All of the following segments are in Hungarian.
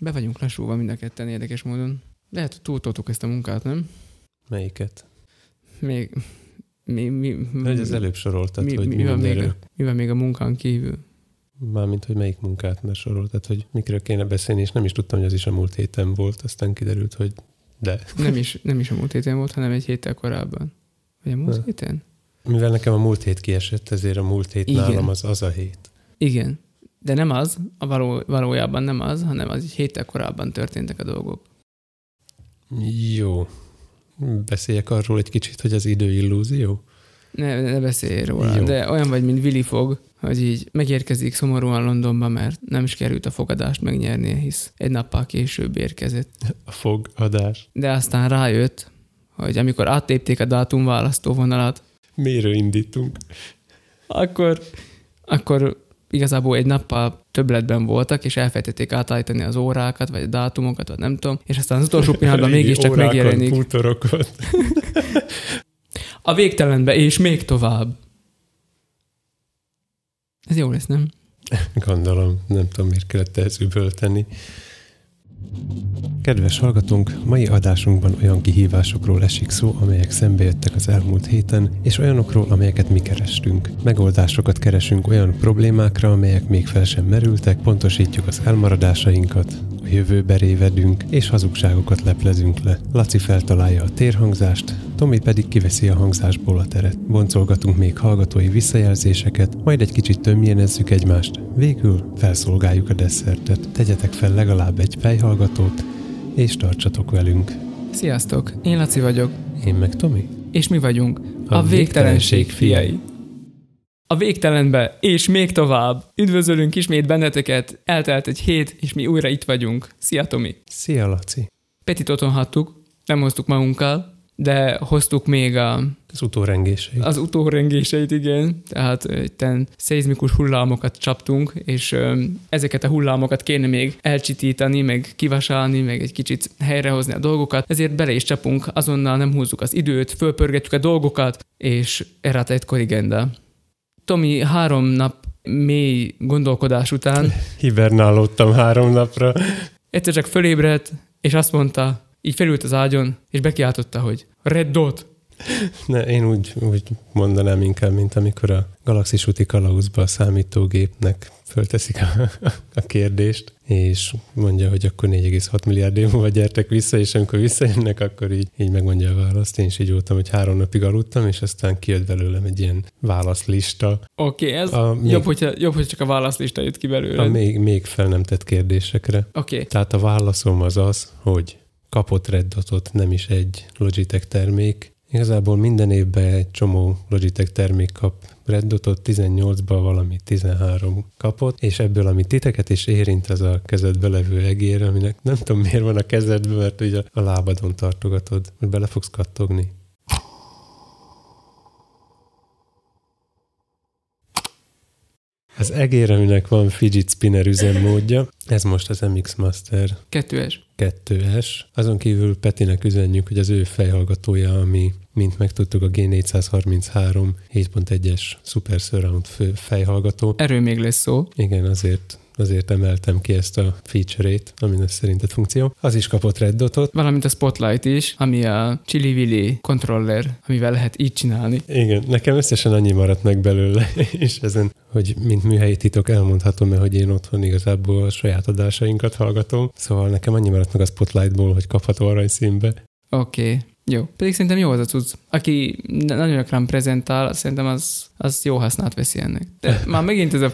Be vagyunk lassulva mind a ketten érdekes módon. Lehet, hogy túltoltuk ezt a munkát, nem? Melyiket? Még... Mi, mi, Hogy az előbb soroltad, mi, hogy mi, mi, van még a, mi van még a munkán kívül? Mármint, hogy melyik munkát, mert soroltad, hogy mikről kéne beszélni, és nem is tudtam, hogy az is a múlt héten volt, aztán kiderült, hogy de. Nem is, nem is a múlt héten volt, hanem egy héttel korábban. Vagy a múlt Ne. héten? Mivel nekem a múlt hét kiesett, ezért a múlt hét Igen. nálam az az a hét. Igen. De nem az, a való, valójában nem az, hanem az egy héttel korábban történtek a dolgok. Jó. Beszéljek arról egy kicsit, hogy az idő illúzió? Ne, ne beszélj róla, Jó. de olyan vagy, mint Willy Fog, hogy így megérkezik szomorúan Londonba, mert nem is került a fogadást megnyernie, hisz egy nappal később érkezett. A fogadás. De aztán rájött, hogy amikor áttépték a dátumválasztó vonalat, Miről indítunk? akkor, akkor igazából egy nappal többletben voltak, és elfejtették átállítani az órákat, vagy a dátumokat, vagy nem tudom, és aztán az utolsó pillanatban mégiscsak órákon, megjelenik Bútorokon. a végtelenbe, és még tovább. Ez jó lesz, nem? Gondolom, nem tudom, miért kellett ehhez üvölteni. Kedves hallgatónk, mai adásunkban olyan kihívásokról esik szó, amelyek szembe jöttek az elmúlt héten, és olyanokról, amelyeket mi kerestünk. Megoldásokat keresünk olyan problémákra, amelyek még fel sem merültek, pontosítjuk az elmaradásainkat, jövőbe révedünk, és hazugságokat leplezünk le. Laci feltalálja a térhangzást, Tomi pedig kiveszi a hangzásból a teret. Boncolgatunk még hallgatói visszajelzéseket, majd egy kicsit tömjénezzük egymást. Végül felszolgáljuk a desszertet. Tegyetek fel legalább egy fejhallgatót, és tartsatok velünk. Sziasztok, én Laci vagyok, Én meg Tomi. és mi vagyunk A a, végtelenség végtelenség fiai. A végtelenbe, és még tovább. Üdvözölünk ismét benneteket, eltelt egy hét, és mi újra itt vagyunk. Szia Tomi! Szia, Laci! Petit otthon hattuk, nem hoztuk magunkkal, de hoztuk még a, Az utórengései. az utórengéseit, igen. Tehát itten szeizmikus hullámokat csaptunk, és ö, ezeket a hullámokat kéne még elcsitítani, meg kivasálni, meg egy kicsit helyrehozni a dolgokat. Ezért bele is csapunk, azonnal nem húzzuk az időt, fölpörgetjük a dolgokat, és errata egy korrigenda. Tomi három nap mély gondolkodás után Hibernálódtam három napra. egyszer csak fölébredt, és azt mondta, így felült az ágyon, és bekiáltotta, hogy Red Dot. Ne, én úgy, úgy mondanám inkább, mint amikor a galaxis úti kalauzba a számítógépnek fölteszik a, a kérdést, és mondja, hogy akkor 4,6 milliárd év múlva gyertek vissza, és amikor visszajönnek, akkor így, így megmondja a választ. Én is így voltam, hogy három napig aludtam, és aztán kijött belőlem egy ilyen válaszlista, Oké, okay, ez A még- jobb, hogyha, jobb, hogy csak a válaszlista jött ki belőle. a még, még fel nem tett kérdésekre. Oké, okay. Tehát a válaszom az az, hogy kapott Red Dotot, nem is egy Logitech termék. Igazából minden évben egy csomó Logitech termék kap Red Dotot, 18-ban valami 13 kapott, és ebből, ami titeket is érint, az a kezedbe levő egér, aminek nem tudom miért van a kezedben, mert ugye a lábadon tartogatod, hogy bele fogsz kattogni. Az egér, aminek van fidget spinner üzemmódja, ez most az MX Master kettőes. 2S. Azon kívül Petinek üzenjük, hogy az ő fejhallgatója, ami, mint megtudtuk, a G433 7.1-es Super Surround fejhallgató. Erről még lesz szó. Igen, azért, azért emeltem ki ezt a feature-ét, ami ez szerinted funkció. Az is kapott Red Dotot. Valamint a Spotlight is, ami a Chili Willy controller, amivel lehet így csinálni. Igen, nekem összesen annyi maradt meg belőle, és ezen, hogy mint műhelyi titok elmondhatom, mert hogy én otthon igazából a saját adásainkat hallgatom, szóval nekem annyi maradt meg a Spotlightból, hogy kapható aranyszínbe. Oké, okay. Jó. Pedig szerintem jó az a cucc. Aki nagyon gyakran prezentál, szerintem az, az jó hasznát veszi ennek. De már megint ez a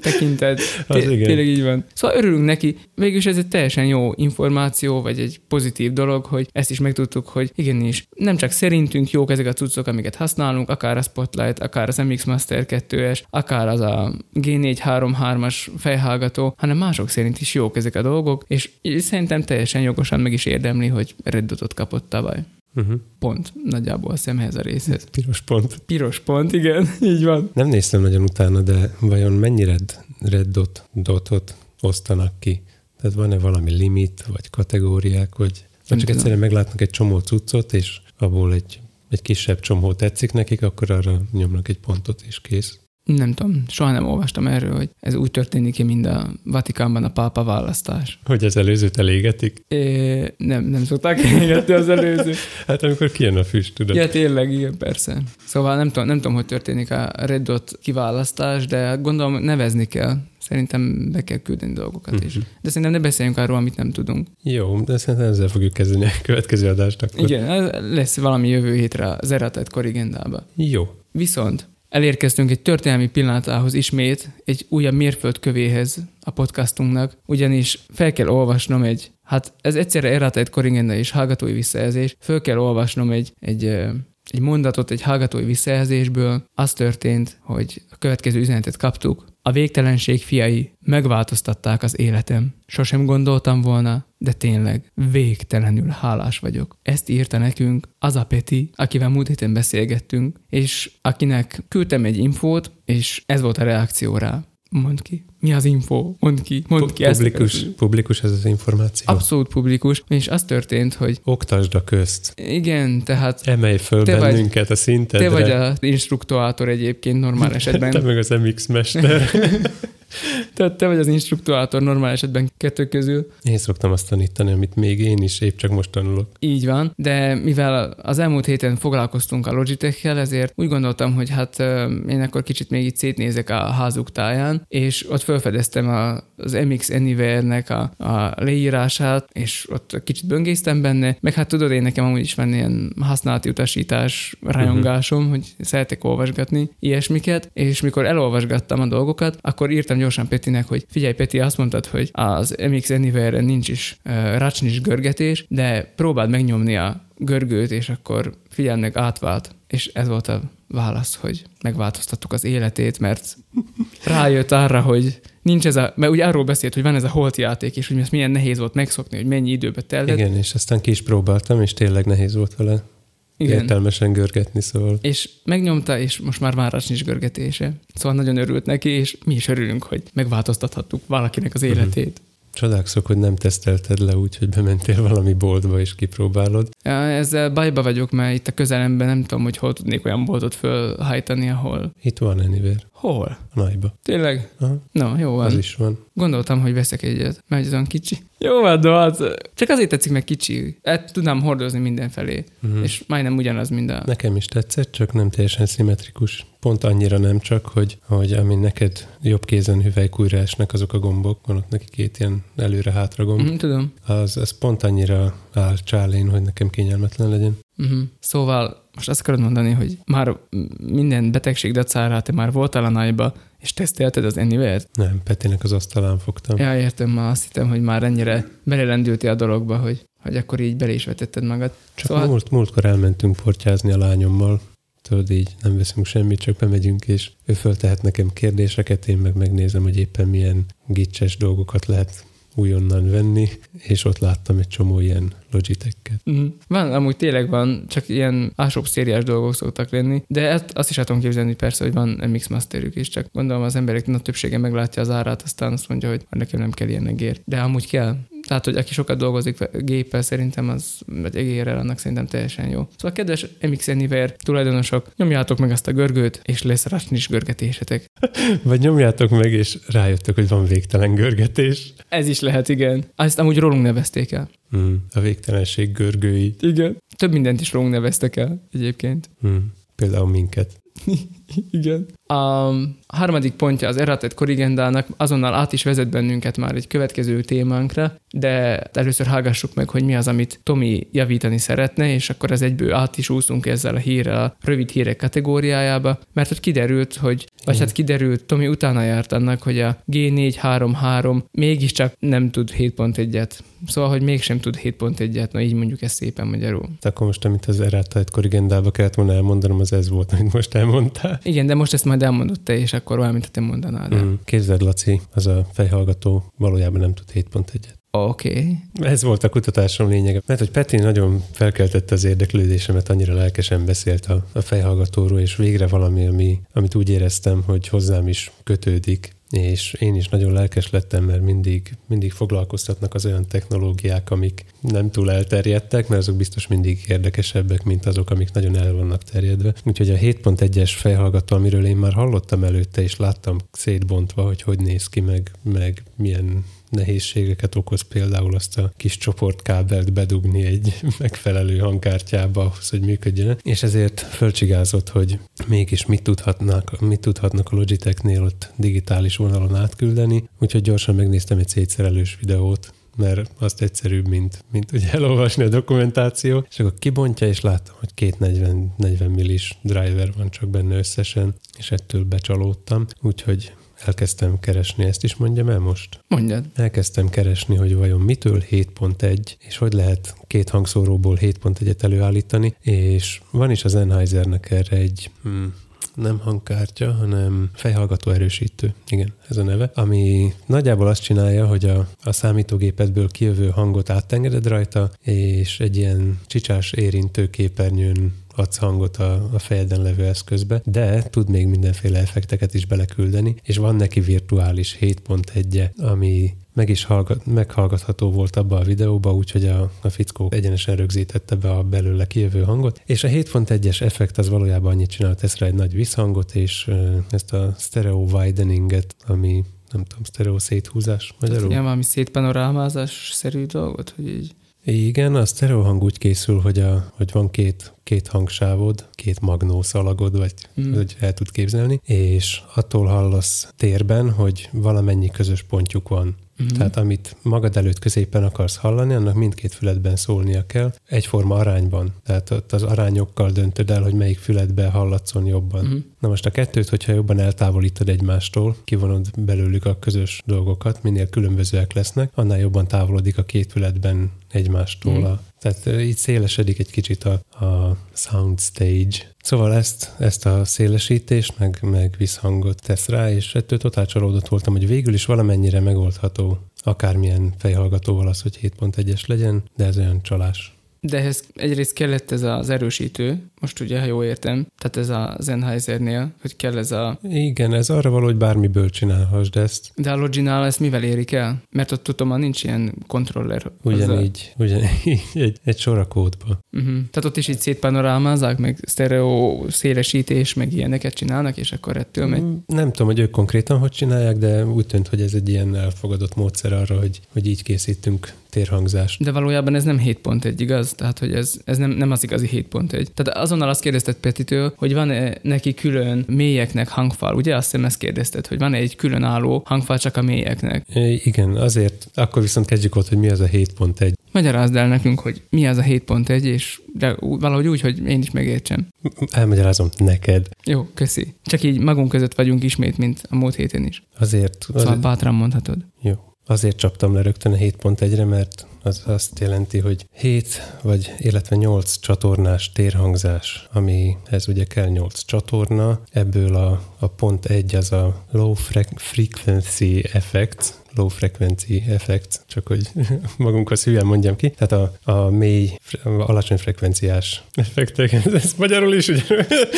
tekintet, Az igen. tényleg így van. Szóval örülünk neki. Végülis ez egy teljesen jó információ, vagy egy pozitív dolog, hogy ezt is megtudtuk, hogy igenis, nem csak szerintünk jók ezek a cuccok, amiket használunk, akár a Spotlight, akár az MX Master 2-es, akár az a G433-as fejhallgató, hanem mások szerint is jók ezek a dolgok, és szerintem teljesen jogosan meg is érdemli, hogy Red Dotot kapott tavaly. Uh-huh. Pont, nagyjából a szemhez a részhez. Piros pont. Piros pont, igen, így van. Nem néztem nagyon utána, de vajon mennyi red, red dot, dotot osztanak ki? Tehát van-e valami limit, vagy kategóriák, vagy, vagy csak egyszerűen meglátnak egy csomó cuccot, és abból egy, egy kisebb csomó tetszik nekik, akkor arra nyomnak egy pontot, és kész. Nem tudom, soha nem olvastam erről, hogy ez úgy történik ki, mint a Vatikánban a pápa választás. Hogy az előzőt elégetik? É, nem, nem szokták elégetni az előző. hát amikor kijön a füst, tudod. Ja, tényleg, igen, persze. Szóval nem tudom, nem tudom, hogy történik a Red Dot kiválasztás, de gondolom nevezni kell. Szerintem be kell küldeni dolgokat uh-huh. is. De szerintem ne beszéljünk arról, amit nem tudunk. Jó, de szerintem ezzel fogjuk kezdeni a következő adást. Akkor. Igen, lesz valami jövő hétre az Eratet korrigendába. Jó. Viszont elérkeztünk egy történelmi pillanatához ismét, egy újabb mérföldkövéhez a podcastunknak, ugyanis fel kell olvasnom egy, hát ez egyszerre Eratet korrigenda és hallgatói visszajelzés, föl kell olvasnom egy, egy egy mondatot egy hallgatói visszajelzésből. Az történt, hogy a következő üzenetet kaptuk. A végtelenség fiai megváltoztatták az életem. Sosem gondoltam volna, de tényleg végtelenül hálás vagyok. Ezt írta nekünk az a Peti, akivel múlt héten beszélgettünk, és akinek küldtem egy infót, és ez volt a reakció rá. Mondd ki. Mi az info? Mondd ki. Mondd ki. Publikus, ezt. publikus ez az információ. Abszolút publikus. És az történt, hogy... Oktasd a közt. Igen, tehát... Emelj föl te bennünket vagy, a szintedre. Te vagy az instruktorátor egyébként normál esetben. te meg az MX mester. Tehát te vagy az instruktorátor normál esetben kettő közül. Én szoktam azt tanítani, amit még én is épp csak most tanulok. Így van, de mivel az elmúlt héten foglalkoztunk a Logitech-kel, ezért úgy gondoltam, hogy hát én akkor kicsit még itt szétnézek a házuk táján, és ott felfedeztem az MX Anywhere-nek a, a leírását, és ott kicsit böngésztem benne, meg hát tudod, én nekem amúgy is van ilyen használati utasítás rajongásom, uh-huh. hogy szeretek olvasgatni ilyesmiket, és mikor elolvasgattam a dolgokat, akkor írtam gyorsan Petinek, hogy figyelj Peti, azt mondtad, hogy az MX Anywhere-en nincs is uh, racsnis görgetés, de próbáld megnyomni a görgőt, és akkor figyelnek átvált. És ez volt a válasz, hogy megváltoztattuk az életét, mert rájött arra, hogy nincs ez a, mert ugye arról beszélt, hogy van ez a holt játék, és hogy ezt milyen nehéz volt megszokni, hogy mennyi időbe telt. Igen, és aztán ki is próbáltam, és tényleg nehéz volt vele igen. értelmesen görgetni, szóval. És megnyomta, és most már váracs nincs görgetése. Szóval nagyon örült neki, és mi is örülünk, hogy megváltoztathattuk valakinek az mhm. életét. Uh-huh. Csodálkozok, hogy nem tesztelted le úgy, hogy bementél valami boltba és kipróbálod. Ja, ezzel bajba vagyok, mert itt a közelemben nem tudom, hogy hol tudnék olyan boltot fölhajtani, ahol... Itt van Anywhere. Hol? A nagyba. Tényleg? Aha. Na, jó van. Az is van. Gondoltam, hogy veszek egyet, mert ez olyan kicsi. Jó de hát csak azért tetszik meg kicsi. Hát tudnám hordozni mindenfelé, uh-huh. és majdnem ugyanaz, mint a... Nekem is tetszett, csak nem teljesen szimmetrikus. Pont annyira nem csak, hogy, hogy amin neked jobb kézen hüvelykújra esnek azok a gombok, van ott neki két ilyen előre-hátra gomb. Uh-huh, tudom. Az, az pont annyira áll csálén, hogy nekem kényelmetlen legyen. Uh-huh. Szóval most azt akarod mondani, hogy már minden betegség dacára te már voltál a nagyba, és tesztelted az Anywhere-t? Nem, Petinek az asztalán fogtam. Ja, értem, ma azt hittem, hogy már ennyire belelendültél a dologba, hogy, hogy akkor így bele is vetetted magad. Csak szóval... múlt, múltkor elmentünk portyázni a lányommal, tudod, így nem veszünk semmit, csak bemegyünk, és ő föltehet nekem kérdéseket, én meg megnézem, hogy éppen milyen gicses dolgokat lehet újonnan venni, és ott láttam egy csomó ilyen Logitech-et. Mm. Van, amúgy tényleg van, csak ilyen ásóbb szériás dolgok szoktak lenni, de ezt, azt is el tudom képzelni persze, hogy van MX Masterük is, csak gondolom az emberek nagy többsége meglátja az árát, aztán azt mondja, hogy nekem nem kell ilyen egér. De amúgy kell. Tehát, hogy aki sokat dolgozik géppel, szerintem az, vagy egérrel, annak szerintem teljesen jó. Szóval kedves MX Anywhere tulajdonosok, nyomjátok meg azt a görgőt, és lesz is görgetésetek. vagy nyomjátok meg, és rájöttök, hogy van végtelen görgetés. Ez is lehet, igen. Azt amúgy rólunk nevezték el. Mm, a végtelenség görgői. Igen. Több mindent is rólunk neveztek el egyébként. Mm, például minket. Igen. A harmadik pontja az erratet korrigendának azonnal át is vezet bennünket már egy következő témánkra, de először hallgassuk meg, hogy mi az, amit Tomi javítani szeretne, és akkor ez egyből át is úszunk ezzel a hírrel a rövid hírek kategóriájába, mert hogy kiderült, hogy, vagy hát kiderült, Tomi utána járt annak, hogy a G433 mégiscsak nem tud 7.1-et. Szóval, hogy mégsem tud 7.1-et, na így mondjuk ezt szépen magyarul. De akkor most, amit az erratet korrigendába kellett volna elmondanom, az ez volt, amit most elmondtál. Igen, de most ezt majd elmondott te, és akkor olyan, mint te mondanád. Mm. Képzeld, Laci, az a fejhallgató valójában nem tud 7.1-et. Oké. Okay. Ez volt a kutatásom lényege. Mert hogy Peti nagyon felkeltette az érdeklődésemet, annyira lelkesen beszélt a, a fejhallgatóról, és végre valami, ami, amit úgy éreztem, hogy hozzám is kötődik, és én is nagyon lelkes lettem, mert mindig, mindig foglalkoztatnak az olyan technológiák, amik nem túl elterjedtek, mert azok biztos mindig érdekesebbek, mint azok, amik nagyon el vannak terjedve. Úgyhogy a 7.1-es fejhallgató, amiről én már hallottam előtte, és láttam szétbontva, hogy hogy néz ki, meg, meg milyen nehézségeket okoz például azt a kis csoportkábelt bedugni egy megfelelő hangkártyába ahhoz, hogy működjön. És ezért fölcsigázott, hogy mégis mit tudhatnak, mit tudhatnak a Logitechnél ott digitális vonalon átküldeni, úgyhogy gyorsan megnéztem egy szétszerelős videót, mert azt egyszerűbb, mint, mint ugye elolvasni a dokumentáció, és akkor kibontja, és láttam, hogy két 40, 40 millis driver van csak benne összesen, és ettől becsalódtam, úgyhogy elkezdtem keresni, ezt is mondjam el most? Mondjad. Elkezdtem keresni, hogy vajon mitől 7.1, és hogy lehet két hangszóróból 7.1-et előállítani, és van is az Sennheisernek erre egy hmm, nem hangkártya, hanem fejhallgató erősítő. Igen, ez a neve. Ami nagyjából azt csinálja, hogy a, a számítógépedből kijövő hangot átengeded rajta, és egy ilyen csicsás érintő képernyőn adsz hangot a, a fejeden levő eszközbe, de tud még mindenféle effekteket is beleküldeni, és van neki virtuális 7.1-e, ami meg is hallgat, meghallgatható volt abba a videóba, úgyhogy a, a fickó egyenesen rögzítette be a belőle kijövő hangot, és a 7.1-es effekt az valójában annyit csinál, tesz rá egy nagy visszhangot, és ezt a stereo wideninget, ami nem tudom, stereo széthúzás magyarul. Tehát ilyen valami szétpanorámázás szerű dolgot, hogy így igen, a stereo hang úgy készül, hogy, a, hogy van két, két hangsávod, két magnó szalagod, vagy mm. hogy el tud képzelni, és attól hallasz térben, hogy valamennyi közös pontjuk van. Uh-huh. Tehát amit magad előtt középen akarsz hallani, annak mindkét füledben szólnia kell, egyforma arányban. Tehát ott az arányokkal döntöd el, hogy melyik füledbe hallatszon jobban. Uh-huh. Na most a kettőt, hogyha jobban eltávolítod egymástól, kivonod belőlük a közös dolgokat, minél különbözőek lesznek, annál jobban távolodik a két füledben egymástól uh-huh. a tehát így szélesedik egy kicsit a, a soundstage. Szóval ezt, ezt a szélesítést, meg, meg visszhangot tesz rá, és ettől totál csalódott voltam, hogy végül is valamennyire megoldható akármilyen fejhallgatóval az, hogy 7.1-es legyen, de ez olyan csalás. De ehhez egyrészt kellett ez az erősítő, most ugye, ha jól értem, tehát ez a Sennheisernél, hogy kell ez a... Igen, ez arra való, hogy bármiből csinálhassd ezt. De a Loginál ezt mivel érik el? Mert ott tudom, nincs ilyen kontroller. Ugyanígy, ugyanígy egy, egy sor a kódba. Uh-huh. Tehát ott is így szétpanorámázzák, meg sztereó szélesítés, meg ilyeneket csinálnak, és akkor ettől megy? Mm, nem tudom, hogy ők konkrétan hogy csinálják, de úgy tűnt, hogy ez egy ilyen elfogadott módszer arra, hogy, hogy így készítünk térhangzást. De valójában ez nem 7.1, igaz? Tehát, hogy ez, ez nem, nem az igazi 7.1. Tehát azonnal azt kérdezted Petitől, hogy van-e neki külön mélyeknek hangfal, ugye? Azt hiszem ezt kérdezted, hogy van-e egy különálló hangfal csak a mélyeknek. É, igen, azért. Akkor viszont kezdjük ott, hogy mi az a 7.1. Magyarázd el nekünk, hogy mi az a 7.1, és de valahogy úgy, hogy én is megértsem. Elmagyarázom neked. Jó, köszi. Csak így magunk között vagyunk ismét, mint a múlt héten is. Azért. Szóval azért... bátran mondhatod. Jó. Azért csaptam le rögtön a 7.1-re, mert az azt jelenti, hogy 7 vagy illetve 8 csatornás térhangzás, amihez ugye kell 8 csatorna, ebből a, a pont 1 az a low frequency effect, low frequency effect, csak hogy magunkhoz hülyen mondjam ki. Tehát a, a mély, alacsony frekvenciás effektek, ez magyarul is ugye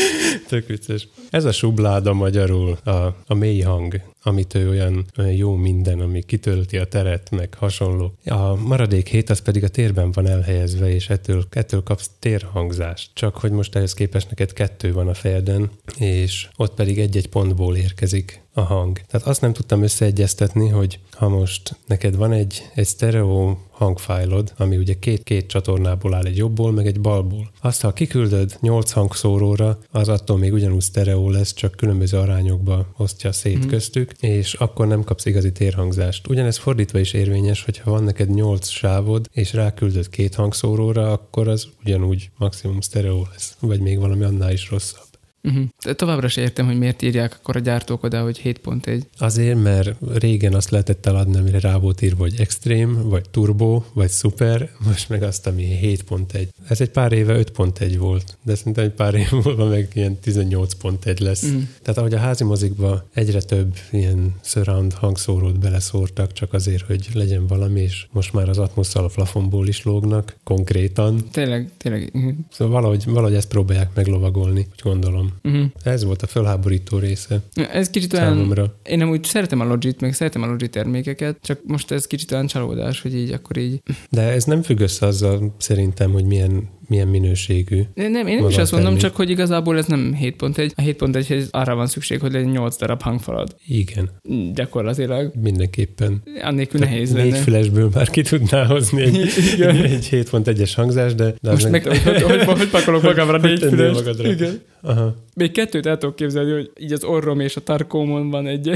tök vicces. Ez a subláda magyarul, a, a mély hang, amit ő olyan, olyan jó minden, ami kitölti a teret, meg hasonló. A maradék hét az pedig a térben van elhelyezve, és ettől, ettől kapsz térhangzást. Csak hogy most ehhez képest neked kettő van a fejeden, és ott pedig egy-egy pontból érkezik a hang. Tehát azt nem tudtam összeegyeztetni, hogy ha most neked van egy, egy stereo hangfájlod, ami ugye két-két csatornából áll, egy jobbból, meg egy balból. Azt, ha kiküldöd 8 hangszóróra, az attól még ugyanúgy stereo lesz, csak különböző arányokba osztja szét mm. köztük, és akkor nem kapsz igazi térhangzást. Ugyanez fordítva is érvényes, hogy ha van neked 8 sávod, és ráküldöd két hangszóróra, akkor az ugyanúgy maximum stereo lesz, vagy még valami annál is rosszabb. Uh-huh. Továbbra sem értem, hogy miért írják akkor a gyártók oda, hogy 7.1. Azért, mert régen azt lehetett eladni, amire rá volt írva, hogy extrém, vagy turbo, vagy super, most meg azt, ami 7.1. Ez egy pár éve 5.1 volt, de szerintem egy pár év múlva meg ilyen 18.1 lesz. Uh-huh. Tehát ahogy a házi mozikba egyre több ilyen surround hangszórót beleszórtak, csak azért, hogy legyen valami, és most már az atmosszal a plafonból is lógnak, konkrétan. Tényleg, tényleg. Uh-huh. Szóval valahogy, valahogy ezt próbálják meglovagolni, úgy gondolom. Uh-huh. Ez volt a felháborító része Ez kicsit olyan, számomra. én nem úgy szeretem a Logit, meg szeretem a Logi termékeket, csak most ez kicsit olyan csalódás, hogy így akkor így. De ez nem függ össze azzal szerintem, hogy milyen, milyen minőségű. De nem, én nem is azt mondom, csak hogy igazából ez nem 7.1. A 7.1-hez arra van szükség, hogy legyen 8 darab hangfalad. Igen, Gyakorlatilag. mindenképpen. Annélkül nehéz négy lenne. fülesből már ki tudná hozni egy, Igen. egy 7.1-es hangzás, de... de Most meg, hogy, hogy, hogy, hogy pakolok magamra négy tennél füles. magadra? Igen. Aha. Még kettőt el tudok képzelni, hogy így az orrom és a tarkómon van egy,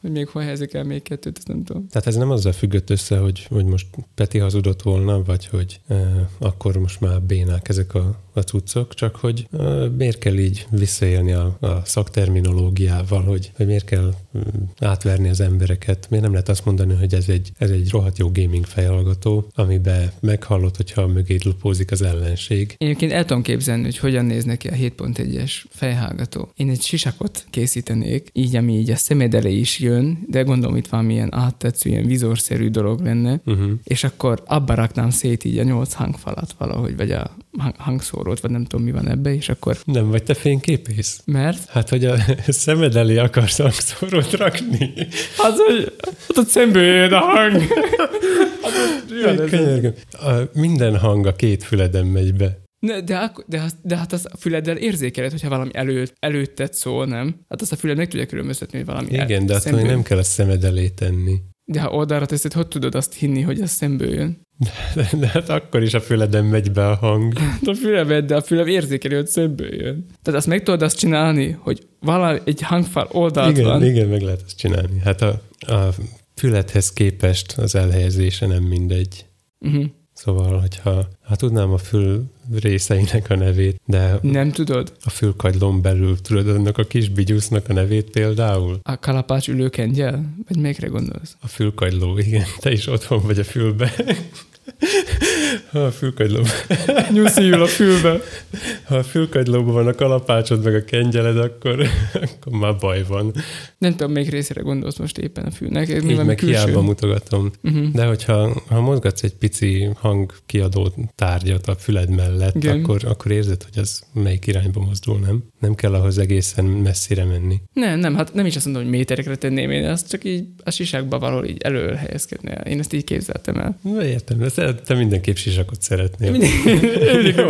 hogy még hol helyezik el még kettőt, ezt nem tudom. Tehát ez nem azzal függött össze, hogy, hogy most Peti hazudott volna, vagy hogy e, akkor most már bénák ezek a, a cuccok, csak hogy e, miért kell így visszaélni a, a szakterminológiával, hogy, hogy miért kell mm, átverni az embereket. Miért nem lehet azt mondani, hogy ez egy, ez egy rohadt jó gaming fejhallgató, amiben meghallod, hogyha mögé lupózik az ellenség. Én egyébként el tudom képzelni, hogy hogyan néz neki a 7.1-es fejhallgató. Én egy sisakot készítenék, így ami így a szemed elé is jön, de gondolom itt valamilyen áttetsző, ilyen vizorszerű dolog lenne, Uh-huh. és akkor abba raknám szét így a nyolc hangfalat valahogy, vagy a hang- hangszórót, vagy nem tudom mi van ebbe, és akkor Nem vagy te fényképész? mert Hát, hogy a szemed elé akarsz hangszórót rakni. az, hogy ott, ott szemből jön a hang. Hát? Könyörgöm. A, minden hang a két füleden megy be. Ne, de, de, de hát az a füleddel érzékeled, hogyha valami elő, előtted szól, nem? Hát azt a füled meg tudja különböztetni, hogy valami el- Igen, de attól nem kell a szemed elé tenni. De ha oldalra teszed, hogy tudod azt hinni, hogy az szemből jön? De, de hát akkor is a füleden megy be a hang. Hát a füleved, de a fülem érzékeli, hogy szemből jön. Tehát azt meg tudod azt csinálni, hogy valami egy hangfal oldalt Igen, van. igen, meg lehet ezt csinálni. Hát a, a fülethez képest az elhelyezése nem mindegy. Uh-huh. Szóval, hogyha ha tudnám a fül részeinek a nevét, de Nem tudod? a fülkagylón belül tudod annak a kis bigyusznak a nevét például? A kalapács ülőkengyel? Vagy melyikre gondolsz? A fülkagyló, igen. Te is otthon vagy a fülbe. Ha a fülkagyló, Nyuszi ül a fülbe. ha a fülkagylóban van a kalapácsod meg a kengyeled, akkor, akkor már baj van. Nem tudom, melyik részére gondolsz most éppen a fülnek. Ez Így meg külső? hiába mutogatom. Uh-huh. De hogyha ha mozgatsz egy pici hangkiadó tárgyat a füled mellett, Igen. akkor, akkor érzed, hogy az melyik irányba mozdul, nem? Nem kell ahhoz egészen messzire menni. Nem, nem, hát nem is azt mondom, hogy méterekre tenném én, azt csak így a sisakba valahol így elől helyezkedni el. Én ezt így képzeltem el. Na, értem, de te, mindenképp sisakot szeretnél. Mindig, mindig Jó.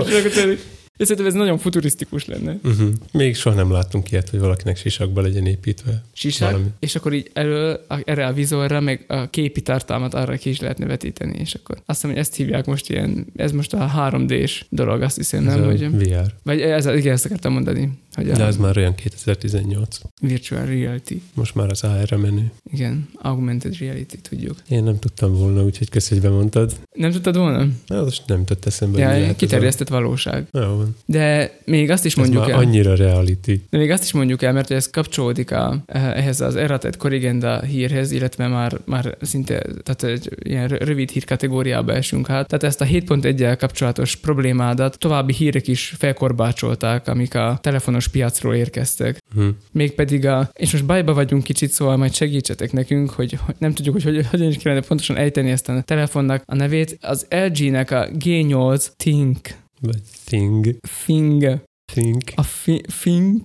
és szerintem ez nagyon futurisztikus lenne. Uh-huh. Még soha nem láttunk ilyet, hogy valakinek sisakba legyen építve. Sisak, Valami. és akkor így elől, a- erre a vizorra, meg a képi tartalmat arra ki is lehetne vetíteni, és akkor azt hiszem, hogy ezt hívják most ilyen, ez most a 3D-s dolog, azt hiszem, Ez nem? Hogy, VR. vagy ez, igen, ezt akartam mondani, hogy De az már olyan 2018. virtual reality. Most már az AR-re menő. Igen, augmented reality, tudjuk. Én nem tudtam volna, úgyhogy köszönjük, hogy bemondtad. Nem tudtad volna? Na, most nem jutott eszembe. Ja, kiterjesztett valóság. Jó. De még azt is Ez mondjuk már el. annyira reality. De még azt is mondjuk el, mert ez kapcsolódik a, ehhez az errated korrigenda hírhez, illetve már, már szinte tehát egy ilyen rö- rövid hír kategóriába esünk át. Tehát ezt a 7.1-el kapcsolatos problémádat további hírek is felkorbácsolták, amik a telefonos piacról érkeztek. Hm. Mégpedig a, és most bajba vagyunk kicsit, szóval majd segítsetek nekünk, hogy, hogy nem tudjuk, hogy, hogy hogyan is kellene pontosan ejteni ezt a telefonnak a nevét. Az LG-nek a G8 Think, Vagy thing, Thing, think, a fi, Think,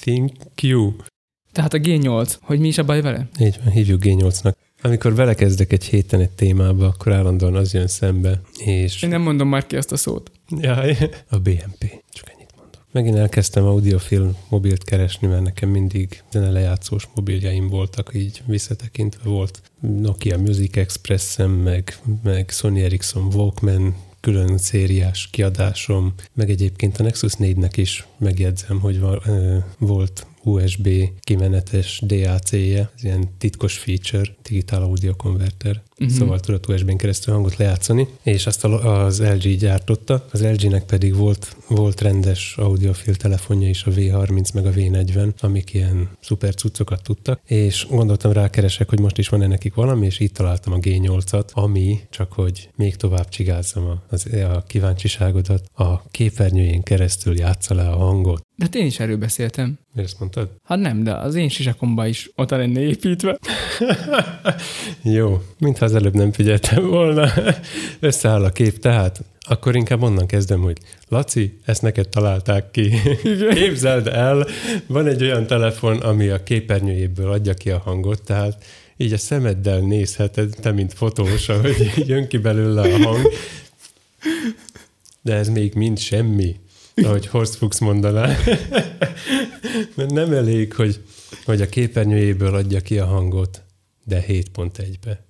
think Q. tehát a G8, hogy mi is a baj vele? Így van, hívjuk G8-nak. Amikor belekezdek egy héten egy témába, akkor állandóan az jön szembe, és... Én nem mondom már ki azt a szót. Jaj, a BMP. Csak. Megint elkezdtem audiofilm mobilt keresni, mert nekem mindig zenelejátszós mobiljaim voltak, így visszatekintve volt Nokia Music Express-em, meg, meg Sony Ericsson Walkman külön szériás kiadásom, meg egyébként a Nexus 4-nek is megjegyzem, hogy va- ö, volt USB kimenetes DAC-je, ez ilyen titkos feature, digitál audio konverter. Mhm. Uh-huh. Szóval tudott USB-n keresztül hangot lejátszani, és azt az LG gyártotta, az LG-nek pedig volt, volt rendes audiofil telefonja is, a V30 meg a V40, amik ilyen szuper cuccokat tudtak, és gondoltam rákeresek, hogy most is van-e nekik valami, és így találtam a G8-at, ami, csak hogy még tovább csigázzam a, az, a kíváncsiságodat, a képernyőjén keresztül játsza le a hangot. De hát én is erről beszéltem. Miért ezt mondtad? Hát nem, de az én sisakomba is ott lenne építve. Jó, mintha az előbb nem figyeltem volna. Összeáll a kép, tehát Akkor inkább onnan kezdem, hogy Laci, ezt neked találták ki. Képzeld el, van egy olyan telefon, ami a képernyőjéből adja ki a hangot, tehát így a szemeddel nézheted, te mint fotós, hogy jön ki belőle a hang. De ez még mind semmi, ahogy Horst Fuchs mondaná. Mert nem elég, hogy, hogy a képernyőjéből adja ki a hangot, de 7.1-be.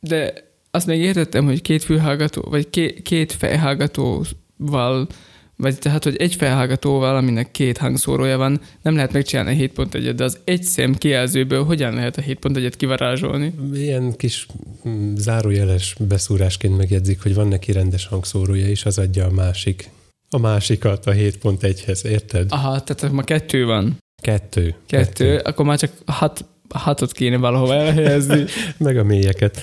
De azt még értettem, hogy két fülhallgató, vagy két, két fejhallgatóval, vagy tehát, hogy egy felhallgatóval, aminek két hangszórója van, nem lehet megcsinálni a 7.1-et, de az egy szem kijelzőből hogyan lehet a 7.1-et kivarázsolni? Ilyen kis mm, zárójeles beszúrásként megjegyzik, hogy van neki rendes hangszórója is, az adja a másik. A másikat a 7.1-hez, érted? Aha, tehát ma kettő van. Kettő. Kettő, Kettő. akkor már csak hat, hatot kéne valahova elhelyezni. Meg a mélyeket.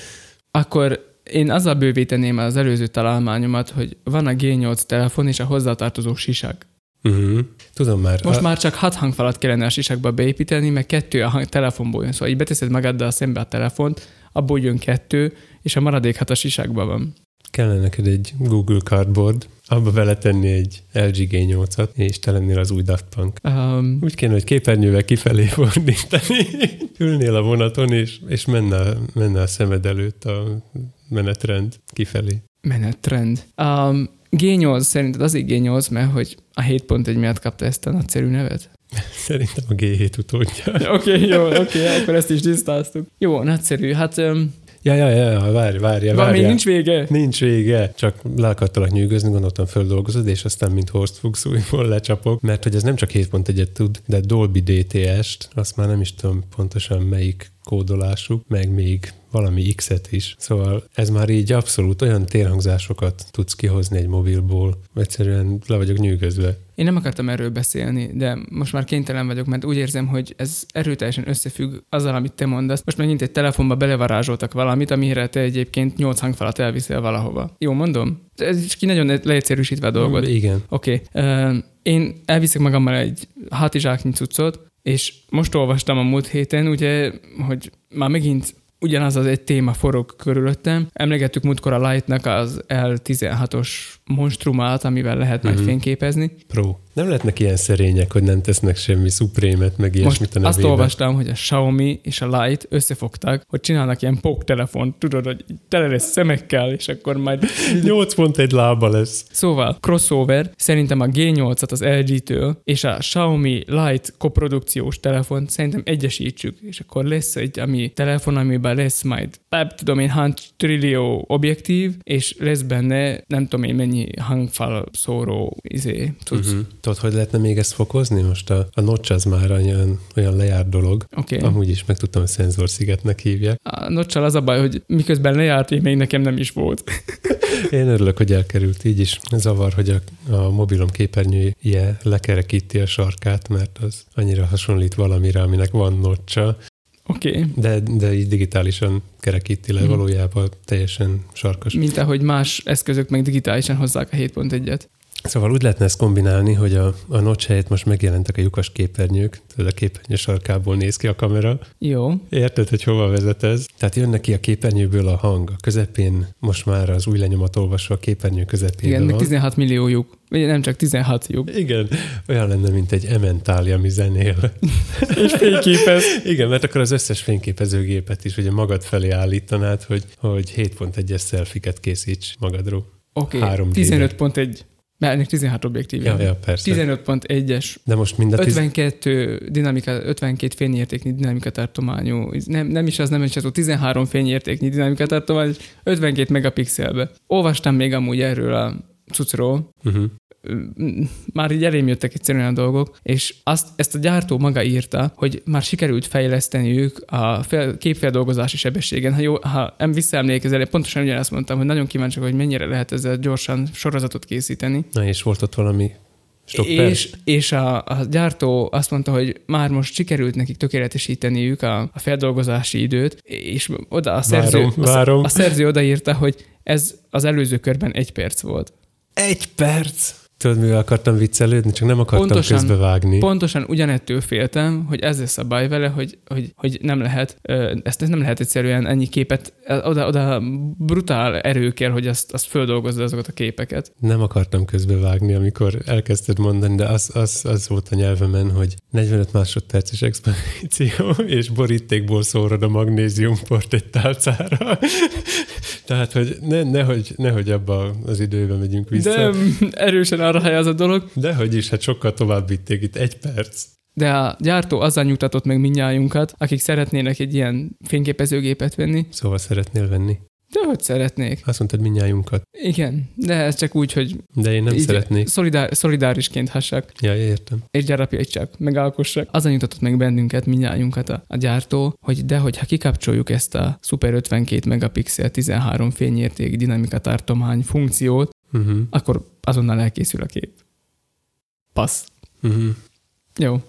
Akkor én azzal bővíteném az előző találmányomat, hogy van a G8 telefon és a hozzátartozó sisak. Uh-huh. Tudom már. Most a... már csak hat hangfalat kellene a sisakba beépíteni, mert kettő a hang, telefonból jön. Szóval így beteszed magaddal szembe a telefont, abból jön kettő, és a maradék hat a sisakban van. Kellene neked egy Google Cardboard, abba beletenni egy LG G8-at, és te lennél az új Daft Punk. Um, Úgy kéne, hogy képernyővel kifelé fordítani, ülnél a vonaton, és, és menne, menne a szemed előtt a menetrend kifelé. Menetrend. Um, G8 szerinted azért G8, mert hogy a 7.1 miatt kapta ezt a nagyszerű nevet? Szerintem a G7 utódja. Oké, okay, jó, oké, okay, akkor ezt is tisztáztuk. Jó, nagyszerű. Hát um, Ja, ja, ja, várj, várj, várj. még nincs vége? Nincs vége. Csak le akartalak nyűgözni, gondoltam földolgozod, és aztán mint Horst Fuchs újból lecsapok, mert hogy ez nem csak 7.1-et tud, de Dolby DTS-t, azt már nem is tudom pontosan melyik kódolásuk, meg még valami X-et is. Szóval ez már így abszolút olyan térhangzásokat tudsz kihozni egy mobilból. Egyszerűen le vagyok nyűgözve. Én nem akartam erről beszélni, de most már kénytelen vagyok, mert úgy érzem, hogy ez erőteljesen összefügg azzal, amit te mondasz. Most megint egy telefonba belevarázsoltak valamit, amire te egyébként nyolc hangfalat elviszel valahova. Jó mondom? Ez is ki nagyon leegyszerűsítve a dolgot. Igen. Oké. Okay. Uh, én elviszek magammal egy hátizsáknyi cuccot, és most olvastam a múlt héten, ugye, hogy már megint ugyanaz az egy téma forog körülöttem. Emlegettük múltkor a Lightnak az L16-os monstrumát, amivel lehet uh-huh. majd mhm. fényképezni. Pro. Nem lehetnek ilyen szerények, hogy nem tesznek semmi szuprémet, meg ilyesmit a azt olvastam, hogy a Xiaomi és a Light összefogtak, hogy csinálnak ilyen POK telefont, tudod, hogy tele lesz szemekkel, és akkor majd 8 pont egy lába lesz. Szóval crossover, szerintem a G8-at az LG-től, és a Xiaomi Light koprodukciós telefon szerintem egyesítsük, és akkor lesz egy ami telefon, amiben lesz majd, nem tudom én, hány trillió objektív, és lesz benne nem tudom én mennyi hangfal szóró izé, tudsz. Uh-huh. Tudod, hogy lehetne még ezt fokozni? Most a, a notch az már olyan, olyan lejárt dolog. Okay. Amúgy is megtudtam, hogy szenzorszigetnek hívják. A notch az a baj, hogy miközben lejárt, én még nekem nem is volt. én örülök, hogy elkerült. Így is zavar, hogy a, a mobilom képernyője lekerekíti a sarkát, mert az annyira hasonlít valamire, aminek van notcha, Oké. Okay. De, de így digitálisan kerekíti le, mm. valójában teljesen sarkos. Mint ahogy más eszközök meg digitálisan hozzák a 7.1-et. Szóval úgy lehetne ezt kombinálni, hogy a, a notch helyett most megjelentek a lyukas képernyők, tehát a képernyő sarkából néz ki a kamera. Jó. Érted, hogy hova vezet ez? Tehát jön neki a képernyőből a hang, a közepén most már az új lenyomat olvasva a képernyő közepén. Igen, meg 16 millió lyuk. Vagy nem csak 16 lyuk. Igen, olyan lenne, mint egy ementáli, ami zenél. És fényképez. Igen, mert akkor az összes fényképezőgépet is ugye magad felé állítanád, hogy, hogy 7.1-es szelfiket készíts magadról. Oké, okay. 15.1. Mert ennek 16 objektív. Ja, ja, persze. 15.1-es. De most mind a 52 dinamika, 52 fényértéknyi dinamika tartományú. Nem, nem is az, nem is az, 13 fényértéknyi dinamika tartományú, 52 megapixelbe. Olvastam még amúgy erről a cuccról, uh-huh már így elém jöttek egyszerűen a dolgok, és azt, ezt a gyártó maga írta, hogy már sikerült fejleszteniük a fel, képfeldolgozási sebességen. Ha, jó, ha nem visszaemlékezel, pontosan ugyanazt mondtam, hogy nagyon kíváncsi hogy mennyire lehet ezzel gyorsan sorozatot készíteni. Na és volt ott valami és, és a, a gyártó azt mondta, hogy már most sikerült nekik tökéletesíteniük a, a feldolgozási időt, és oda a szerző, várom, várom. A, a szerző odaírta, hogy ez az előző körben egy perc volt. Egy perc? Tudod, mivel akartam viccelődni, csak nem akartam pontosan, közbevágni. Pontosan ugyanettől féltem, hogy ez lesz a baj vele, hogy, hogy, hogy nem lehet, ezt nem lehet egyszerűen ennyi képet, oda, oda brutál erő kell, hogy azt, azt földolgozza azokat a képeket. Nem akartam közbevágni, amikor elkezdted mondani, de az, az, az volt a nyelvemen, hogy 45 másodperces expozíció, és borítékból szórod a magnéziumport egy tálcára. Tehát, hogy ne, nehogy, nehogy abba az időben megyünk vissza. De erősen arra hely az a dolog. Dehogy is, hát sokkal tovább vitték itt egy perc. De a gyártó azzal nyugtatott meg minnyájunkat, akik szeretnének egy ilyen fényképezőgépet venni. Szóval szeretnél venni? De hogy szeretnék. Azt mondtad minnyájunkat. Igen, de ez csak úgy, hogy... De én nem szeretnék. Szolidár, szolidárisként hassak. Ja, értem. És csak megalkossak. Az nyugtatott meg bennünket, minnyájunkat a, a gyártó, hogy de hogyha kikapcsoljuk ezt a Super 52 megapixel 13 fényérték dinamika tartomány funkciót, uh-huh. akkor azonnal elkészül a kép. Passz. Uh-huh. Jó.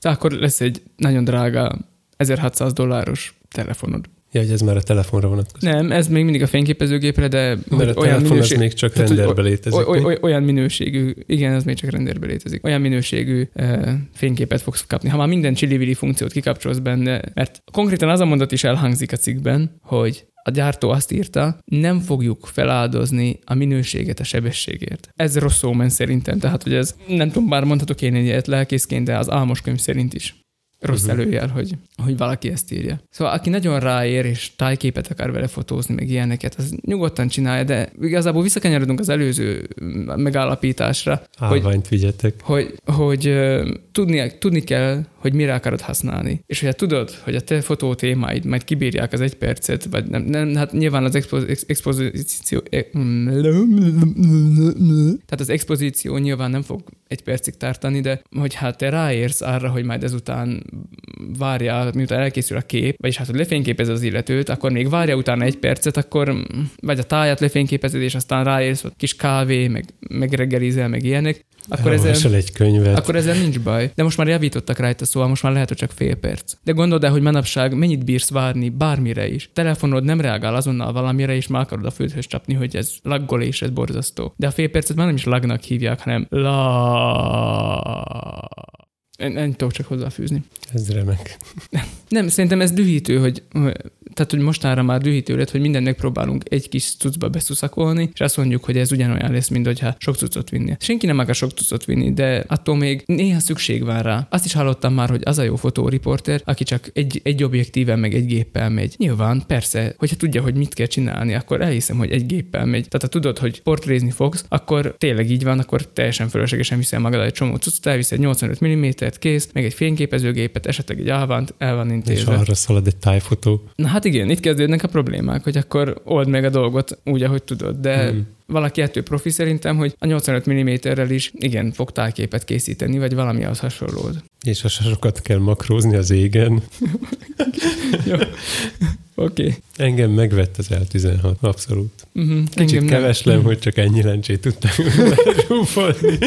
Tehát akkor lesz egy nagyon drága 1600 dolláros telefonod. Ja, hogy ez már a telefonra vonatkozik. Nem, ez még mindig a fényképezőgépre, de Mert a olyan minőség... az még csak tehát, renderbe létezik. Oly, oly, olyan minőségű, igen, ez még csak renderbe létezik. Olyan minőségű e, fényképet fogsz kapni. Ha már minden csili funkciót kikapcsolsz benne, mert konkrétan az a mondat is elhangzik a cikkben, hogy a gyártó azt írta, nem fogjuk feláldozni a minőséget a sebességért. Ez rossz szómen szerintem, tehát hogy ez nem tudom, bár mondhatok én egyet lelkészként, de az álmos könyv szerint is rossz uh-huh. előjel, hogy, hogy valaki ezt írja. Szóval aki nagyon ráér, és tájképet akar vele fotózni, meg ilyeneket, az nyugodtan csinálja, de igazából visszakanyarodunk az előző megállapításra. Állványt hogy, vigyetek. Hogy, hogy, tudni, tudni kell, hogy mire akarod használni. És hogyha tudod, hogy a te fotó témáid majd kibírják az egy percet, vagy nem, nem hát nyilván az expoz, expozíció... E- tehát az expozíció nyilván nem fog egy percig tartani, de hogy hát te ráérsz arra, hogy majd ezután várja, miután elkészül a kép, vagyis hát, hogy lefényképez az illetőt, akkor még várja utána egy percet, akkor vagy a tájat lefényképezed, és aztán ráérsz, hogy kis kávé, meg, meg reggelizel, meg ilyenek, akkor ezzel, egy könyvet. Akkor ezzel nincs baj. De most már javítottak rajta, szóval most már lehet, hogy csak fél perc. De gondold el, hogy manapság mennyit bírsz várni bármire is. Telefonod nem reagál azonnal valamire, és már akarod a földhöz csapni, hogy ez laggol és ez borzasztó. De a fél percet már nem is lagnak hívják, hanem la nem tudok csak hozzáfűzni. Ez remek. Nem, szerintem ez dühítő, hogy, tehát, hogy mostanra már dühítő lett, hogy mindennek próbálunk egy kis cuccba beszuszakolni, és azt mondjuk, hogy ez ugyanolyan lesz, mint hogyha sok cuccot vinni. Senki nem akar sok cuccot vinni, de attól még néha szükség van rá. Azt is hallottam már, hogy az a jó fotóriporter, aki csak egy, egy objektíven meg egy géppel megy. Nyilván, persze, hogyha tudja, hogy mit kell csinálni, akkor elhiszem, hogy egy géppel megy. Tehát ha tudod, hogy portrézni fogsz, akkor tényleg így van, akkor teljesen fölöslegesen viszel magad egy csomó cuccot, elviszed 85 mm kész, meg egy fényképezőgépet, esetleg egy álvánt, el van intézve. És arra szalad egy tájfotó. Na hát igen, itt kezdődnek a problémák, hogy akkor old meg a dolgot úgy, ahogy tudod, de hmm. valaki ettől profi szerintem, hogy a 85 mm-rel is igen, fog tájképet készíteni, vagy valami az hasonlót. És a sokat kell makrózni az égen. Jó. Oké. Okay. Engem megvett az L16, abszolút. Uh-huh. Kicsit keveslem, nem. hogy csak ennyi lencsét tudtam zsúfolni.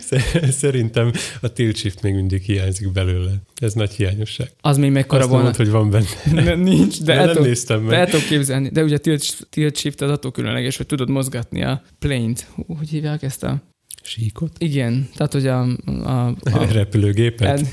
Szerintem a tilt shift még mindig hiányzik belőle. Ez nagy hiányosság. Az még mekkora volna. Mondd, hogy van benne. Ne, nincs, de, de nem néztem meg. De el képzelni. De ugye a tilt, tilt shift az attól különleges, hogy tudod mozgatni a plane-t. Hogy hívják ezt a Síkot? Igen, tehát hogy a... a, a repülőgépet? Ed,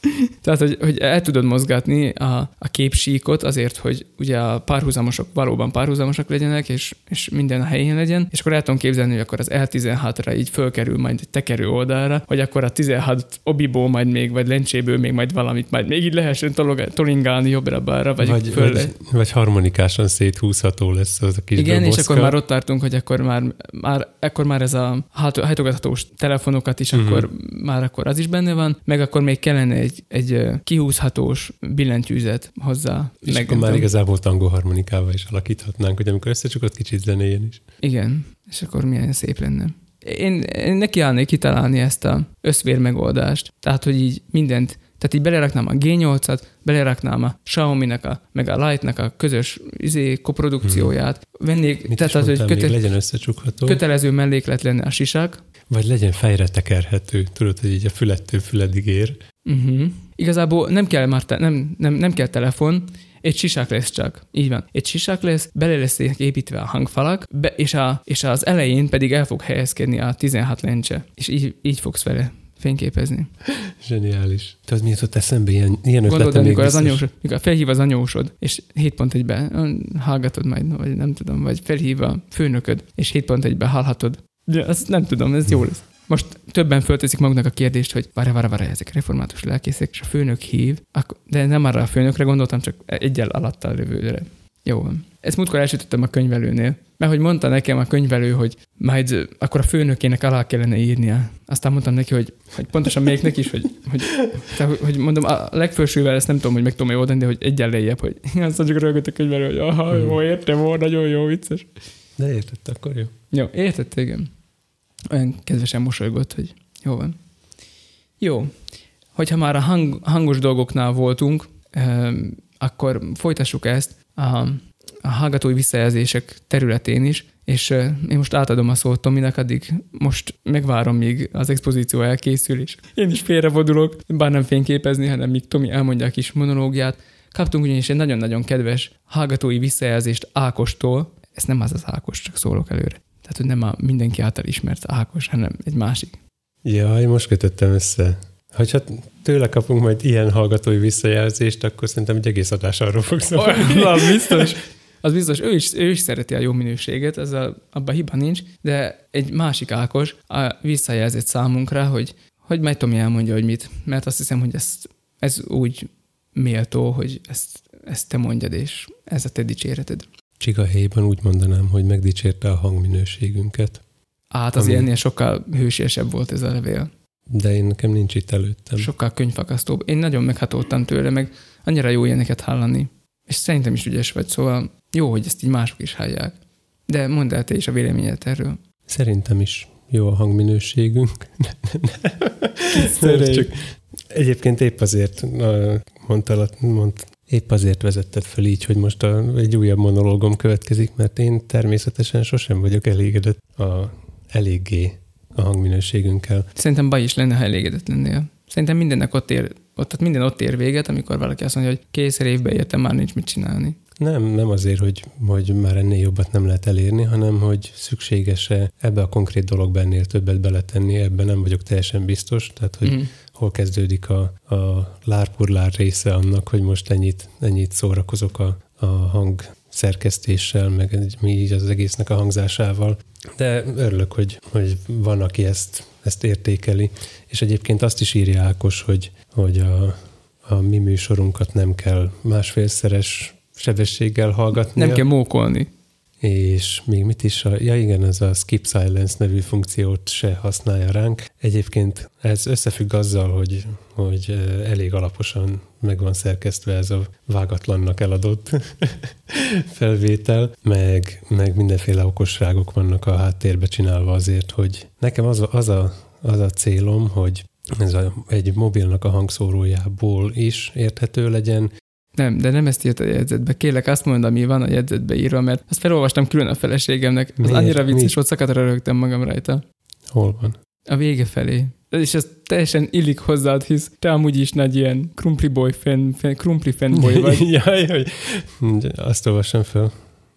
Tehát, hogy, hogy el tudod mozgatni a, a képsíkot azért, hogy ugye a párhuzamosok valóban párhuzamosak legyenek, és, és minden a helyén legyen, és akkor el tudom képzelni, hogy akkor az L16-ra így fölkerül majd egy tekerő oldalra, hogy akkor a 16 obiból majd még, vagy lencséből még majd valamit majd még így lehessen tolingálni jobbra-balra, vagy, vagy, föl vagy, vagy harmonikásan széthúzható lesz az a kis Igen, és akkor már ott tartunk, hogy akkor már, már, akkor már ez a hajtogathatós telefonokat is, uh-huh. akkor már akkor az is benne van, meg akkor még kellene egy, egy kihúzhatós billentyűzet hozzá. És akkor már igazából tangó harmonikával is alakíthatnánk, hogy amikor összecsukott kicsit zenéjen is. Igen, és akkor milyen szép lenne. Én, én nekiállnék kitalálni ezt a összvér megoldást. Tehát, hogy így mindent tehát így beleraknám a G8-at, beleraknám a Xiaomi-nek, a, meg a Light-nek a közös izé, koprodukcióját. Vennék, Mit tehát az, hogy köte- legyen összecsukható. kötelező melléklet lenne a sisak. Vagy legyen fejre tekerhető. Tudod, hogy így a fülettől füledig ér. Uh-huh. Igazából nem kell már te, nem, nem, nem kell telefon, Egy sisák lesz csak. Így van. Egy sisák lesz, bele lesz építve a hangfalak, be, és, a, és az elején pedig el fog helyezkedni a 16 lencse. És így, így fogsz vele fényképezni. Zseniális. Tudod, mi jutott eszembe? Ilyen, ilyen Gondolod, amikor az biztos. anyósod, mikor felhív az anyósod, és 7.1-ben hallgatod majd, vagy nem tudom, vagy felhív a főnököd, és 7.1-ben hallhatod. De azt nem tudom, ez jó lesz. Most többen fölteszik maguknak a kérdést, hogy várj, várj, várj, ezek református lelkészek, és a főnök hív, de nem arra a főnökre gondoltam, csak egyel alattal lövőre. Jó van. Ezt múltkor elsütöttem a könyvelőnél, mert hogy mondta nekem a könyvelő, hogy majd akkor a főnökének alá kellene írnia. Aztán mondtam neki, hogy, hogy pontosan még neki is, hogy, hogy, te, hogy mondom, a legfelsővel ezt nem tudom, hogy meg tudom oldani, de hogy egyen lejjebb, hogy aztán csak rögött a könyvelő, hogy aha, jó, értem, volt, nagyon jó, vicces. De értette, akkor jó. Jó, értett, igen. Olyan kedvesen mosolygott, hogy jó van. Jó. Hogyha már a hang, hangos dolgoknál voltunk, em, akkor folytassuk ezt a, a hallgatói visszajelzések területén is, és eh, én most átadom a szót Tominak, addig most megvárom, míg az expozíció elkészül, és én is félrevodulok, bár nem fényképezni, hanem míg Tomi elmondja a kis monológiát. Kaptunk ugyanis egy nagyon-nagyon kedves hallgatói visszajelzést Ákostól, ez nem az az Ákos, csak szólok előre. Tehát, hogy nem a mindenki által ismert Ákos, hanem egy másik. Jaj, most kötöttem össze. Hogyha tőle kapunk majd ilyen hallgatói visszajelzést, akkor szerintem egy egész adás arról fog szólni. az biztos. Az biztos, ő is, ő is szereti a jó minőséget, ezzel abban hiba nincs, de egy másik Ákos a visszajelzett számunkra, hogy, hogy majd Tomi elmondja, hogy mit, mert azt hiszem, hogy ez, ez úgy méltó, hogy ezt, ezt te mondjad, és ez a te dicséreted. Csiga helyben úgy mondanám, hogy megdicsérte a hangminőségünket, Hát az Ami- ennél sokkal hősiesebb volt ez a levél. de én nekem nincs itt előttem. Sokkal könyvfakasztóbb. Én nagyon meghatoltam tőle, meg annyira jó ilyeneket hallani. És szerintem is ügyes vagy, szóval jó, hogy ezt így mások is hallják. De mondd el te is a véleményed erről. Szerintem is jó a hangminőségünk. Csak egyébként épp azért a- mondta, mond, épp azért vezetted fel így, hogy most a, egy újabb monológom következik, mert én természetesen sosem vagyok elégedett a, eléggé a hangminőségünkkel. Szerintem baj is lenne, ha elégedett lennél. Szerintem mindennek ott ér, ott, tehát minden ott ér véget, amikor valaki azt mondja, hogy készer évbe értem, már nincs mit csinálni. Nem, nem azért, hogy, hogy már ennél jobbat nem lehet elérni, hanem hogy szükséges-e ebbe a konkrét dologba ennél többet beletenni, ebben nem vagyok teljesen biztos, tehát hogy Mm. Hol kezdődik a, a lárpurlár része annak, hogy most ennyit, ennyit szórakozok a, a hang szerkesztéssel, meg mi így az egésznek a hangzásával. De örülök, hogy, hogy van, aki ezt, ezt értékeli. És egyébként azt is írja Ákos, hogy, hogy a, a mi műsorunkat nem kell másfélszeres sebességgel hallgatni. Nem kell mókolni. És még mit is, a, ja igen, ez a Skip Silence nevű funkciót se használja ránk. Egyébként ez összefügg azzal, hogy, hogy elég alaposan meg van szerkesztve ez a vágatlannak eladott felvétel, meg, meg mindenféle okosságok vannak a háttérbe csinálva azért, hogy nekem az a, az a, az a célom, hogy ez a, egy mobilnak a hangszórójából is érthető legyen, Nem, de nem ezt írt a jegyzetbe. Kérlek, azt mondd, ami van a jegyzetbe írva, mert azt felolvastam külön a feleségemnek. Az Miért? annyira vicces Mi? volt, szakadra rögtem magam rajta. hol van. A vége felé. És ez teljesen illik hozzád, hisz te amúgy is nagy ilyen krumpli boy fan, fan krumpli fanboy vagy. Jaj, hogy azt olvassam fel.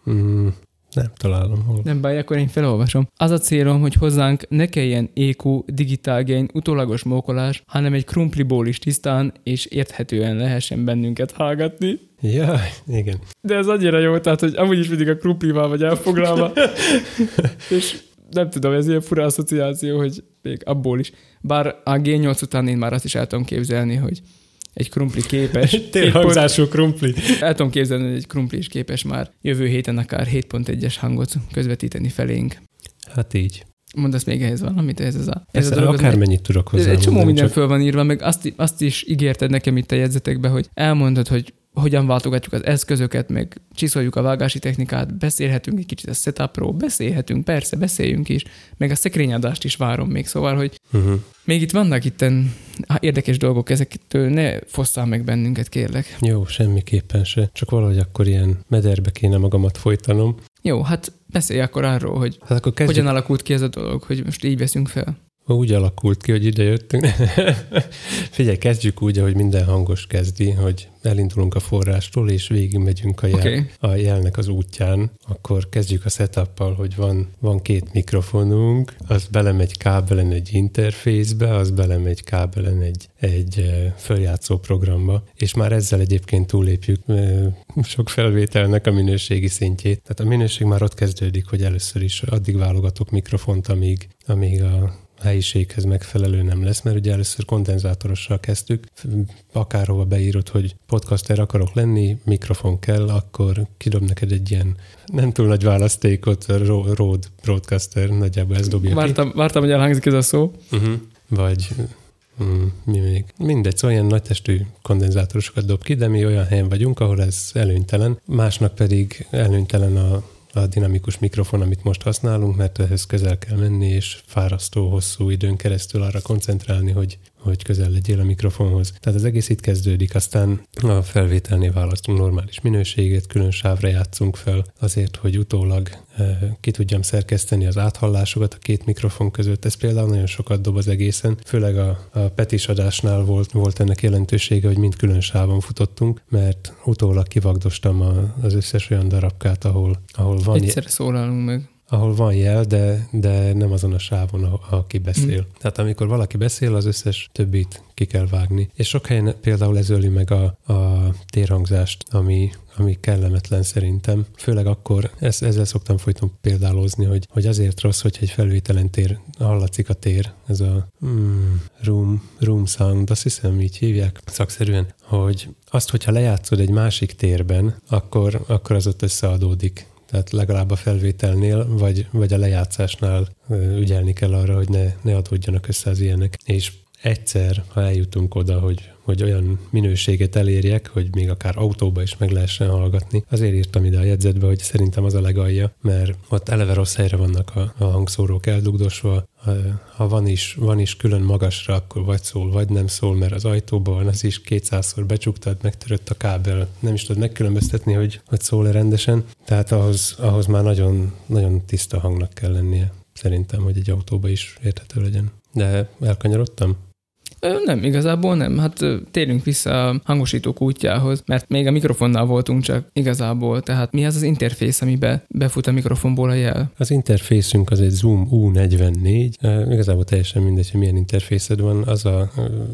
Mm, nem találom hol. Nem baj, akkor én felolvasom. Az a célom, hogy hozzánk ne kelljen EQ, digitál gain, utólagos mókolás, hanem egy krumpliból is tisztán és érthetően lehessen bennünket hallgatni. Jaj, igen. De ez annyira jó, tehát, hogy amúgy is mindig a krumplival vagy elfoglalva. és nem tudom, ez ilyen fura asszociáció, hogy még abból is. Bár a G8 után én már azt is el tudom képzelni, hogy egy krumpli képes. Térhangzású krumpli. El tudom képzelni, hogy egy krumpli is képes már jövő héten akár 7.1-es hangot közvetíteni felénk. Hát így. Mondasz még ehhez valamit? Ez, ez a, ez a dolog, akármennyit tudok egy, hozzá egy csomó minden csak föl van írva, meg azt, azt is ígérted nekem itt a jegyzetekbe, hogy elmondod, hogy hogyan váltogatjuk az eszközöket, meg csiszoljuk a vágási technikát, beszélhetünk egy kicsit a setupról, beszélhetünk, persze, beszéljünk is, meg a szekrényadást is várom még, szóval, hogy uh-huh. még itt vannak itten érdekes dolgok, ezektől ne fosszál meg bennünket, kérlek. Jó, semmiképpen se. Csak valahogy akkor ilyen mederbe kéne magamat folytanom. Jó, hát beszélj akkor arról, hogy Hát akkor kezdjük. hogyan alakult ki ez a dolog, hogy most így veszünk fel. Úgy alakult ki, hogy ide jöttünk. Figyelj, kezdjük úgy, ahogy minden hangos kezdi, hogy elindulunk a forrástól, és végigmegyünk a, jel, okay. a jelnek az útján. Akkor kezdjük a setup hogy van, van két mikrofonunk, az belemegy kábelen egy interfészbe, az belemegy kábelen egy, egy följátszó programba, és már ezzel egyébként túlépjük sok felvételnek a minőségi szintjét. Tehát a minőség már ott kezdődik, hogy először is addig válogatok mikrofont, amíg, amíg a helyiséghez megfelelő nem lesz, mert ugye először kondenzátorossal kezdtük, akárhova beírod, hogy podcaster akarok lenni, mikrofon kell, akkor kidob neked egy ilyen nem túl nagy választékot, Rode Broadcaster, nagyjából ez dobja vártam, ki. Vártam, hogy elhangzik ez a szó. Uh-huh. Vagy mm, mi még? Mindegy, szóval ilyen nagy testű kondenzátorosokat dob ki, de mi olyan helyen vagyunk, ahol ez előnytelen, másnak pedig előnytelen a a dinamikus mikrofon, amit most használunk, mert ehhez közel kell menni, és fárasztó hosszú időn keresztül arra koncentrálni, hogy hogy közel legyél a mikrofonhoz. Tehát az egész itt kezdődik, aztán a felvételnél választunk normális minőséget, külön sávra játszunk fel, azért, hogy utólag e, ki tudjam szerkeszteni az áthallásokat a két mikrofon között. Ez például nagyon sokat dob az egészen, főleg a, a petis adásnál volt, volt ennek jelentősége, hogy mind külön sávon futottunk, mert utólag kivagdostam a, az összes olyan darabkát, ahol, ahol van... Egyszerre szólalunk meg ahol van jel, de, de nem azon a sávon, aki beszél. Mm. Tehát amikor valaki beszél, az összes többit ki kell vágni. És sok helyen például ez öli meg a, a térhangzást, ami, ami kellemetlen szerintem. Főleg akkor, ezt, ezzel szoktam folyton példálozni, hogy, hogy azért rossz, hogy egy felvételen tér, hallatszik a tér, ez a mm, room, room sound, azt hiszem így hívják szakszerűen, hogy azt, hogyha lejátszod egy másik térben, akkor, akkor az ott összeadódik tehát legalább a felvételnél, vagy, vagy a lejátszásnál ügyelni kell arra, hogy ne, ne adódjanak össze az ilyenek. És egyszer, ha eljutunk oda, hogy, hogy olyan minőséget elérjek, hogy még akár autóba is meg lehessen hallgatni, azért írtam ide a jegyzetbe, hogy szerintem az a legalja, mert ott eleve rossz helyre vannak a, a hangszórók eldugdosva, ha van is, van is külön magasra, akkor vagy szól, vagy nem szól, mert az ajtóban van, az is kétszázszor becsuktad, megtörött a kábel, nem is tudod megkülönböztetni, hogy, hogy szól-e rendesen. Tehát ahhoz, ahhoz már nagyon, nagyon tiszta hangnak kell lennie, szerintem, hogy egy autóba is érthető legyen. De elkanyarodtam? Nem, igazából nem. Hát térjünk vissza a hangosítók útjához, mert még a mikrofonnál voltunk csak igazából. Tehát mi az az interfész, amibe befut a mikrofonból a jel? Az interfészünk az egy Zoom U44. Igazából teljesen mindegy, hogy milyen interfészed van. Az a,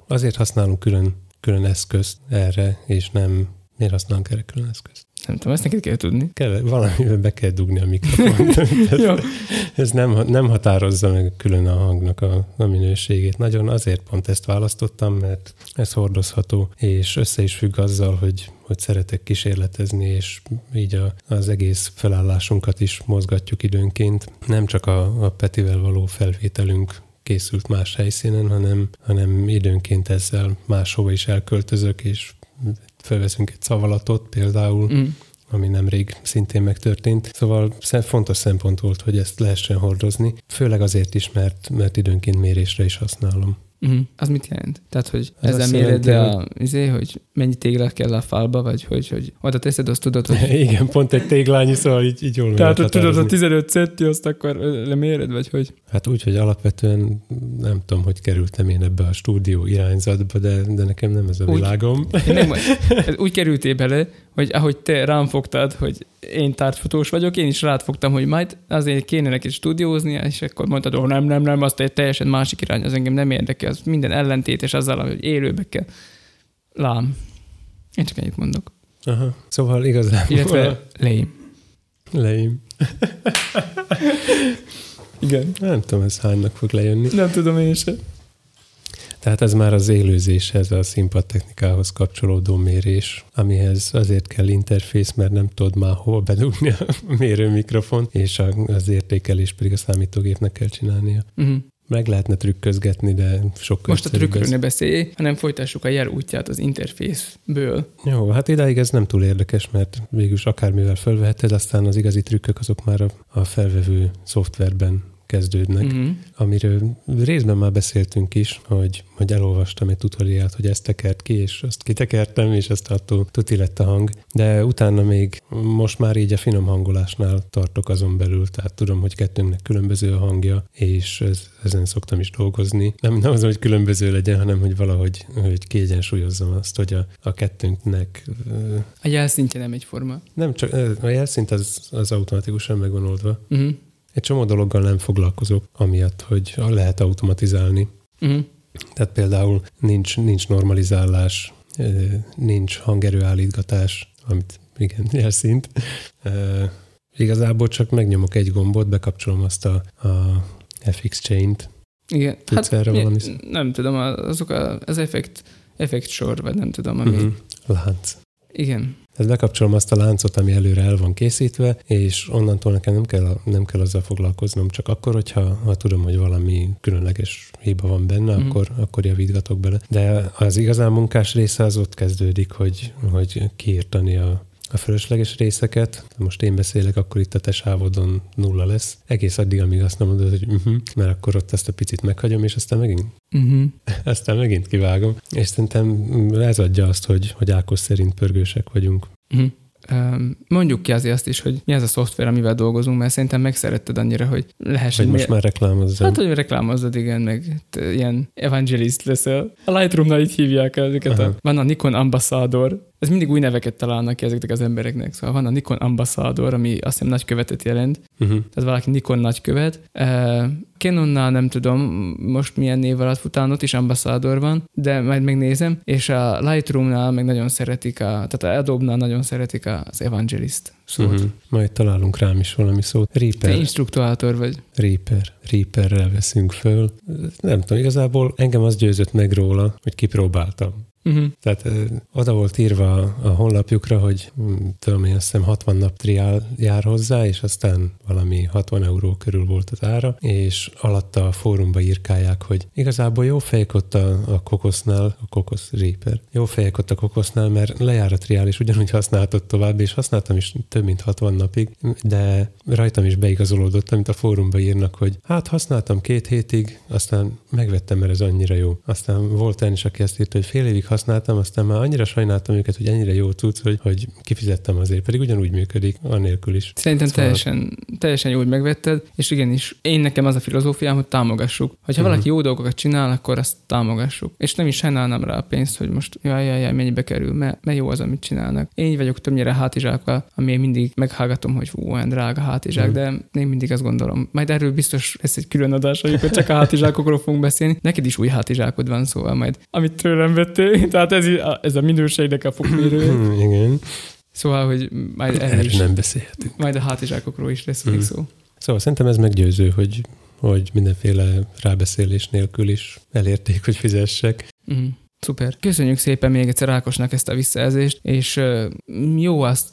azért használunk külön, külön eszközt erre, és nem miért használunk erre külön eszközt? Nem tudom, ezt neked kell tudni. Kell, valamivel be kell dugni a mikrofont. ez, ez nem, nem határozza meg külön a hangnak a, a minőségét. Nagyon azért pont ezt választottam, mert ez hordozható, és össze is függ azzal, hogy, hogy szeretek kísérletezni, és így a, az egész felállásunkat is mozgatjuk időnként. Nem csak a, a Petivel való felvételünk készült más helyszínen, hanem, hanem időnként ezzel máshova is elköltözök, és felveszünk egy szavalatot például, mm. ami nemrég szintén megtörtént. Szóval fontos szempont volt, hogy ezt lehessen hordozni, főleg azért is, mert, mert időnként mérésre is használom. Uh-huh. Az mit jelent? Tehát, hogy Ez ezzel méred le a, izé, hogy mennyi téglát kell a falba, vagy hogy, hogy oda teszed, azt tudod, hogy... Igen, pont egy téglányi, szóval így, így jól Tehát, hogy tudod, a 15 centi, azt akkor leméred, vagy hogy? Hát úgy, hogy alapvetően nem tudom, hogy kerültem én ebbe a stúdió irányzatba, de, de nekem nem ez a úgy, világom. Nem, úgy kerültél bele, hogy ahogy te rám fogtad, hogy én tártfotós vagyok, én is rád fogtam, hogy majd azért kéne neki stúdiózni, és akkor mondtad, hogy nem, nem, nem, azt egy teljesen másik irány, az engem nem érdekel, az minden ellentétes azzal, hogy élőbe kell. Lám. Én csak ennyit mondok. Aha. Szóval igazából... Illetve lém. Lém. Igen. Nem tudom, ez hánynak fog lejönni. Nem tudom én sem. Tehát ez már az élőzéshez, a színpadtechnikához kapcsolódó mérés, amihez azért kell interfész, mert nem tudod már hol bedugni a mérőmikrofon, és az értékelés pedig a számítógépnek kell csinálnia. Uh-huh. Meg lehetne trükközgetni, de sokkal Most a trükkről ne beszélj, hanem folytassuk a jel útját az interfészből. Jó, hát idáig ez nem túl érdekes, mert végülis akármivel felveheted, aztán az igazi trükkök azok már a, a felvevő szoftverben kezdődnek, uh-huh. amiről részben már beszéltünk is, hogy, hogy elolvastam egy tutoriát, hogy ezt tekert ki, és azt kitekertem, és ezt attól tuti lett a hang, de utána még most már így a finom hangolásnál tartok azon belül, tehát tudom, hogy kettőnknek különböző a hangja, és ez, ezen szoktam is dolgozni. Nem, nem az, hogy különböző legyen, hanem hogy valahogy hogy kiegyensúlyozzam azt, hogy a, a kettőnknek... A jelszintje nem egyforma. Nem csak, a jelszint az, az automatikusan megvan oldva. Uh-huh. Egy csomó dologgal nem foglalkozok, amiatt, hogy lehet automatizálni. Uh-huh. Tehát például nincs, nincs normalizálás, nincs hangerőállítgatás, amit igen, jelszint. Igazából csak megnyomok egy gombot, bekapcsolom azt a, a FX chain-t. Igen, hát erre valami... nem tudom, azok a, az effekt, effekt sor, vagy nem tudom, ami... Uh-huh. Lánc. Igen. Tehát bekapcsolom azt a láncot, ami előre el van készítve, és onnantól nekem nem kell, nem kell azzal foglalkoznom, csak akkor, hogyha ha tudom, hogy valami különleges hiba van benne, mm. akkor, akkor javítgatok bele. De az igazán munkás része az ott kezdődik, hogy, hogy kiírtani a, a fölösleges részeket, most én beszélek, akkor itt a te sávodon nulla lesz. Egész addig, amíg azt nem mondod, hogy uh-huh, mert akkor ott ezt a picit meghagyom, és aztán megint, uh-huh. aztán megint kivágom. És szerintem ez adja azt, hogy, hogy Ákos szerint pörgősek vagyunk. Uh-huh. Mondjuk ki azért azt is, hogy mi az a szoftver, amivel dolgozunk, mert szerintem megszeretted annyira, hogy lehessen. Hogy most már reklámozzad. Hát, hogy reklámozzad, igen, meg ilyen evangelist leszel. A Lightroom-nal így hívják ezeket. A, van a Nikon Ambassador, ez mindig új neveket találnak ki ezeknek az embereknek. Szóval van a Nikon Ambassador, ami azt hiszem nagykövetet jelent. Uh-huh. Tehát valaki Nikon nagykövet. Uh, Canonnál nem tudom most milyen név alatt fután, ott is Ambassador van, de majd megnézem. És a Lightroom-nál meg nagyon szeretik, a, tehát a Adobe-nál nagyon szeretik az Evangelist szót. Uh-huh. Majd találunk rám is valami szót. Reaper. Te instruktuátor vagy. Reaper. Reaperrel veszünk föl. Nem tudom, igazából engem az győzött meg róla, hogy kipróbáltam. Uh-huh. Tehát ö, oda volt írva a, honlapjukra, hogy hm, tudom én, azt hiszem 60 nap triál jár hozzá, és aztán valami 60 euró körül volt az ára, és alatta a fórumba írkálják, hogy igazából jó fejek ott a, a kokosznál, a kokosz Reaper, jó fejek ott a kokosznál, mert lejár a triál, és ugyanúgy használtad tovább, és használtam is több mint 60 napig, de rajtam is beigazolódott, amit a fórumba írnak, hogy hát használtam két hétig, aztán megvettem, mert ez annyira jó. Aztán volt olyan is, aki azt írta, hogy fél évig használtam, aztán már annyira sajnáltam őket, hogy ennyire jó tudsz, hogy, hogy kifizettem azért, pedig ugyanúgy működik, anélkül is. Szerintem szóval... teljesen, teljesen jó, hogy megvetted, és igenis, én nekem az a filozófiám, hogy támogassuk. Ha uh-huh. valaki jó dolgokat csinál, akkor azt támogassuk. És nem is sajnálnám rá a pénzt, hogy most jaj, jaj, jaj mennyibe kerül, mert, mert jó az, amit csinálnak. Én vagyok többnyire hátizsákkal, ami én mindig meghallgatom, hogy fú, olyan drága hátizsák, uh-huh. de én mindig azt gondolom. Majd erről biztos lesz egy külön adás, amikor csak a hátizsákokról fogunk beszélni. Neked is új hátizsákod van, szóval majd, amit tőlem vettél, Tehát ez, ez a minőségnek a fokmérő. Hmm, igen. Szóval, hogy majd erről is, nem beszélhetünk. Majd a hátizsákokról is lesz még szó. Szóval szerintem ez meggyőző, hogy, hogy mindenféle rábeszélés nélkül is elérték, hogy fizessek. Mm. Szuper. Köszönjük szépen még egyszer Ákosnak ezt a visszajelzést, és jó azt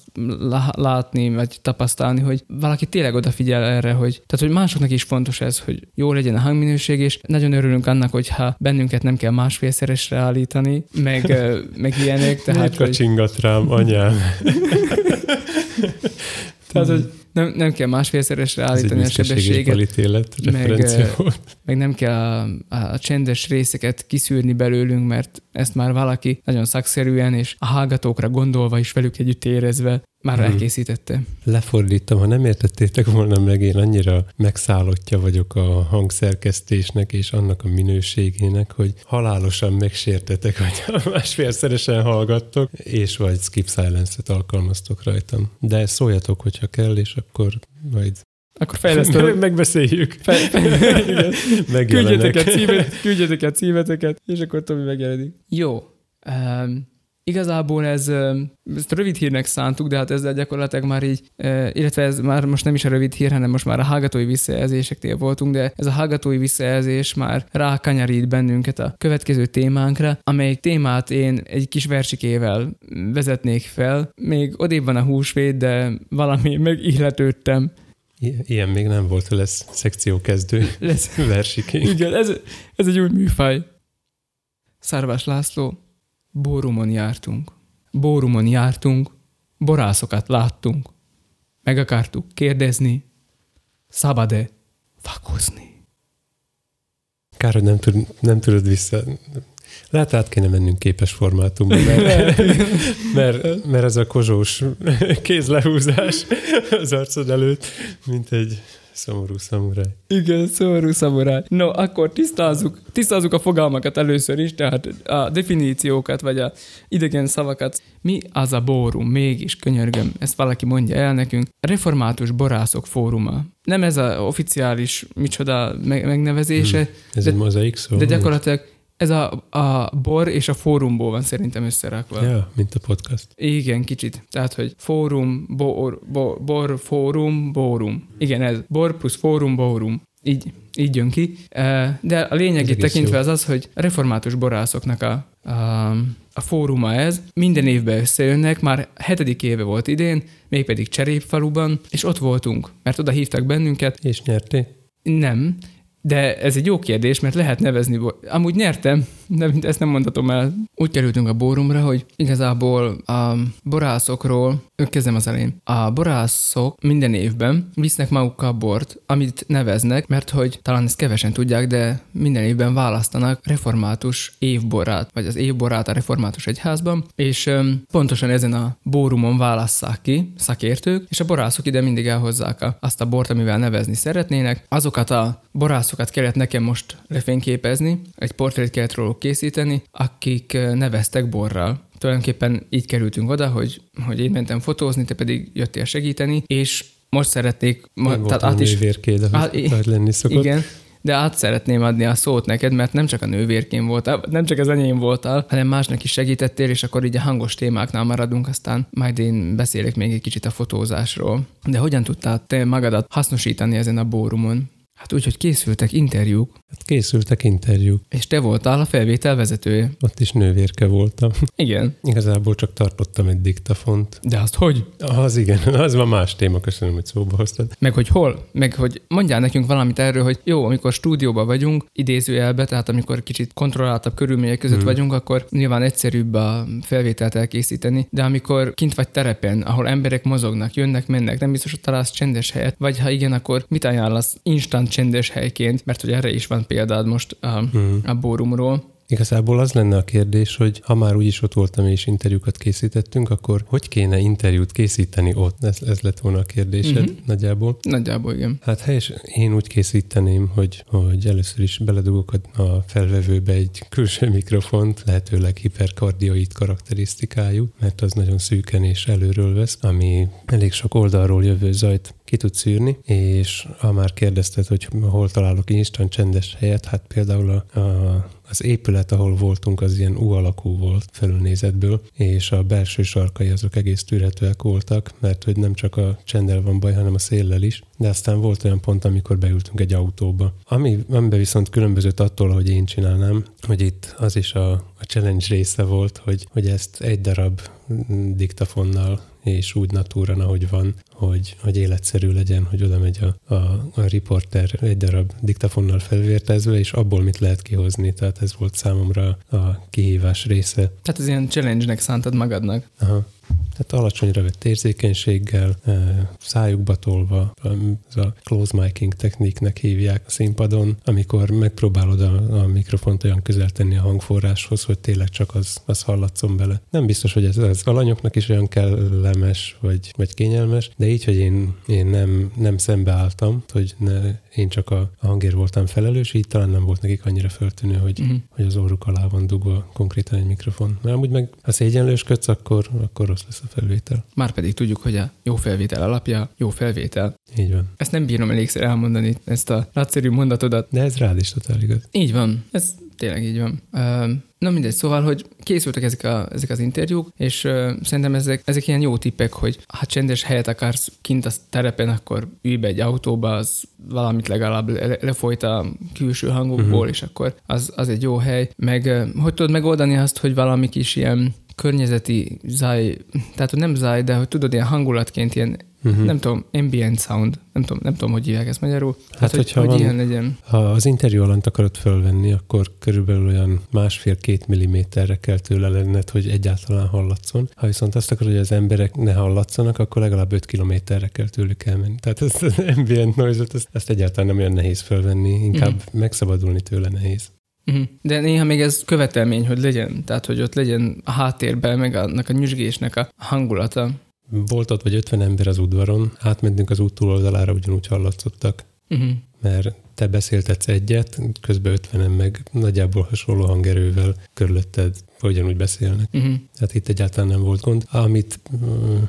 látni, vagy tapasztalni, hogy valaki tényleg odafigyel erre, hogy, tehát, hogy másoknak is fontos ez, hogy jó legyen a hangminőség, és nagyon örülünk annak, hogyha bennünket nem kell másfélszeresre állítani, meg, meg ilyenek. Tehát, Miért hogy... rám, anyám? tehát, hogy nem, nem kell másfélszeresre állítani a sebességet. meg, meg nem kell a, a csendes részeket kiszűrni belőlünk, mert ezt már valaki nagyon szakszerűen és a hallgatókra gondolva is velük együtt érezve már hmm. elkészítette. Lefordítom, ha nem értettétek volna meg, én annyira megszállottja vagyok a hangszerkesztésnek és annak a minőségének, hogy halálosan megsértetek, hogy másfélszeresen hallgattok, és vagy skip silence-et alkalmaztok rajtam. De szóljatok, hogyha kell, és akkor majd akkor fejlesztő. Megbeszéljük. Fe, fe, küldjetek, egy címet, küldjetek címeteket, és akkor Tomi megjelenik. Jó. Um, Igazából ez, ezt rövid hírnek szántuk, de hát ezzel gyakorlatilag már így, illetve ez már most nem is a rövid hír, hanem most már a hallgatói visszajelzéseknél voltunk, de ez a hallgatói visszajelzés már rákanyarít bennünket a következő témánkra, amely témát én egy kis versikével vezetnék fel. Még odébb van a húsvét, de valami megihletődtem. Ilyen még nem volt, lesz szekció kezdő lesz. versiké. Igen, ez, ez egy új műfaj. Szárvás László, Bórumon jártunk. Bórumon jártunk, borászokat láttunk. Meg akartuk kérdezni, szabad-e vakozni. Kár, hogy nem, tud, nem tudod vissza... Lehet át kéne mennünk képes formátumba, mert, mert, mert ez a kozsós kézlehúzás az arcod előtt, mint egy szomorú szamuráj. Igen, szomorú szamuráj. No, akkor tisztázzuk, tisztázzuk a fogalmakat először is, tehát a definíciókat, vagy a idegen szavakat. Mi az a bórum? Mégis, könyörgöm, ezt valaki mondja el nekünk. Református borászok fóruma. Nem ez a oficiális, micsoda meg- megnevezése, Hmm. Ez de- egy mozaik szó? de gyakorlatilag ez a, a bor és a fórumból van szerintem összerakva. Ja, mint a podcast. Igen, kicsit. Tehát, hogy fórum, bor, bor, bor fórum, bórum. Igen, ez bor plusz fórum, bórum. Így, így jön ki. De a lényegét tekintve jó. az az, hogy református borászoknak a, a, a fóruma ez. Minden évben összejönnek, már hetedik éve volt idén, mégpedig Cserépfaluban, és ott voltunk, mert oda hívtak bennünket, És nyerté? nem, de ez egy jó kérdés, mert lehet nevezni. Amúgy nyertem, de ezt nem mondhatom el. Úgy kerültünk a bórumra, hogy igazából a borászokról, kezdem az elején. A borászok minden évben visznek magukkal bort, amit neveznek, mert hogy talán ezt kevesen tudják, de minden évben választanak református évborát, vagy az évborát a református egyházban, és öm, pontosan ezen a bórumon válasszák ki szakértők, és a borászok ide mindig elhozzák a, azt a bort, amivel nevezni szeretnének. Azokat a borászokat kellett nekem most lefényképezni, egy portrét kellett róluk készíteni, akik neveztek borral. Tulajdonképpen így kerültünk oda, hogy, hogy én mentem fotózni, te pedig jöttél segíteni, és most szeretnék, ma, Nem volt a nővérkéd, Á, ahogy lenni szokott. igen, de át szeretném adni a szót neked, mert nem csak a nővérkém voltál, nem csak az enyém voltál, hanem másnak is segítettél, és akkor így a hangos témáknál maradunk, aztán majd én beszélek még egy kicsit a fotózásról. De hogyan tudtál te magadat hasznosítani ezen a bórumon? Hát úgy, hogy készültek interjúk, Hát készültek interjúk, és te voltál a felvétel vezetője. ott is nővérke voltam. Igen. Igazából csak tartottam egy diktafont. De azt hogy? Az igen, az már más téma, köszönöm, hogy szóba hoztad. Meg hogy hol? Meg hogy mondjál nekünk valamit erről, hogy jó, amikor stúdióban vagyunk, idézőjelbe, tehát amikor kicsit kontrolláltabb körülmények között hmm. vagyunk, akkor nyilván egyszerűbb a felvételt elkészíteni, de amikor kint vagy terepen, ahol emberek mozognak, jönnek, mennek, nem biztos, hogy találsz csendes helyet, vagy ha igen, akkor mit ajánlasz instant csendes helyként, mert hogy erre is van példád most a, Hmm. a bórumról. Igazából az lenne a kérdés, hogy ha már úgyis ott voltam és interjúkat készítettünk, akkor hogy kéne interjút készíteni ott? Ez, ez lett volna a kérdésed uh-huh. nagyjából. Nagyjából igen. Hát helyes, én úgy készíteném, hogy, hogy először is beledugok a felvevőbe egy külső mikrofont, lehetőleg hiperkardioid karakterisztikájú, mert az nagyon szűken és előről vesz, ami elég sok oldalról jövő zajt ki tud szűrni, és ha már kérdezted, hogy hol találok instant csendes helyet, hát például a, a az épület, ahol voltunk, az ilyen U alakú volt felülnézetből, és a belső sarkai azok egész tűrhetőek voltak, mert hogy nem csak a csendel van baj, hanem a széllel is. De aztán volt olyan pont, amikor beültünk egy autóba. Ami, amiben viszont különbözött attól, hogy én csinálnám, hogy itt az is a, a challenge része volt, hogy, hogy ezt egy darab diktafonnal és úgy natúran, ahogy van, hogy, hogy életszerű legyen, hogy oda megy a, a, a riporter egy darab diktafonnal felvértezve, és abból mit lehet kihozni. Tehát ez volt számomra a kihívás része. Tehát ez ilyen challenge-nek szántad magadnak. Aha. Tehát alacsonyra vett érzékenységgel, szájukba tolva, ez a close miking techniknek hívják a színpadon, amikor megpróbálod a, a mikrofont olyan közel tenni a hangforráshoz, hogy tényleg csak az, az hallatszon bele. Nem biztos, hogy ez az alanyoknak is olyan kellemes, vagy, vagy kényelmes, de így, hogy én, én nem, nem szembeálltam, hogy ne, én csak a, a hangért voltam felelős, így talán nem volt nekik annyira föltűnő, hogy, Uh-huh. hogy az orruk alá van dugva konkrétan egy mikrofon. Mert amúgy meg ha szégyenlősködsz, akkor, akkor rossz lesz a felvétel. Márpedig tudjuk, hogy a jó felvétel alapja jó felvétel. Így van. Ezt nem bírom elégszer elmondani, ezt a nagyszerű mondatodat. De ez rád is totál igaz. Így van, ez tényleg így van. Na mindegy, szóval, hogy készültek ezek, a, ezek az interjúk, és szerintem ezek, ezek ilyen jó tippek, hogy ha csendes helyet akarsz kint a terepen, akkor ülj be egy autóba, az valamit legalább le, lefolyt a külső hangokból, uh-huh. és akkor az, az egy jó hely. Meg hogy tudod megoldani azt, hogy valami kis ilyen környezeti záj, tehát hogy nem záj, de hogy tudod, ilyen hangulatként ilyen uh-huh. nem tudom, ambient sound, nem tudom, nem tudom, hogy hívják ezt magyarul. Hát, hát hogyha hogy, van, ilyen legyen. Ha az interjú alant akarod fölvenni, akkor körülbelül olyan másfél-két milliméterre kell tőle lenned, hogy egyáltalán hallatszon. Ha viszont azt akarod, hogy az emberek ne hallatszanak, akkor legalább 5 kilométerre kell tőlük elmenni. Tehát ezt az ambient noise ezt, ezt egyáltalán nem olyan nehéz fölvenni, inkább uh-huh. megszabadulni tőle nehéz. Uh-huh. De néha még ez követelmény, hogy legyen, tehát hogy ott legyen a háttérben, meg annak a nyüzsgésnek a hangulata. Volt ott vagy 50 ember az udvaron, átmentünk az út túloldalára, ugyanúgy hallatszottak. Uh-huh. Mert te beszéltetsz egyet, közben 50-en meg nagyjából hasonló hangerővel körülötted ugyanúgy beszélnek. Uh-huh. Tehát itt egyáltalán nem volt gond. Amit uh,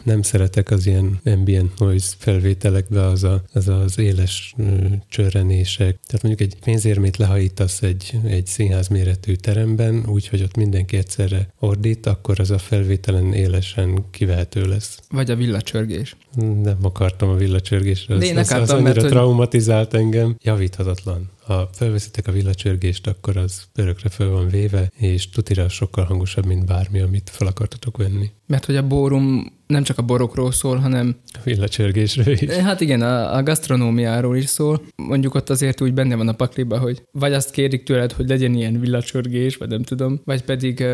nem szeretek az ilyen ambient noise felvételekbe, az a, az, az éles uh, csörrenések. Tehát mondjuk egy pénzérmét lehajítasz egy, egy színház méretű teremben, úgyhogy ott mindenki egyszerre ordít, akkor az a felvételen élesen kivehető lesz. Vagy a villacsörgés. Nem akartam a villacsörgésre. De én az, akartam, az annyira mert, traumatizált engem. Javíthatatlan ha felveszitek a villacsörgést, akkor az örökre föl van véve, és tutira sokkal hangosabb, mint bármi, amit fel akartatok venni. Mert hogy a bórum nem csak a borokról szól, hanem... A villacsörgésről is. Hát igen, a, a gasztronómiáról is szól. Mondjuk ott azért úgy benne van a pakliba, hogy vagy azt kérik tőled, hogy legyen ilyen villacsörgés, vagy nem tudom, vagy pedig,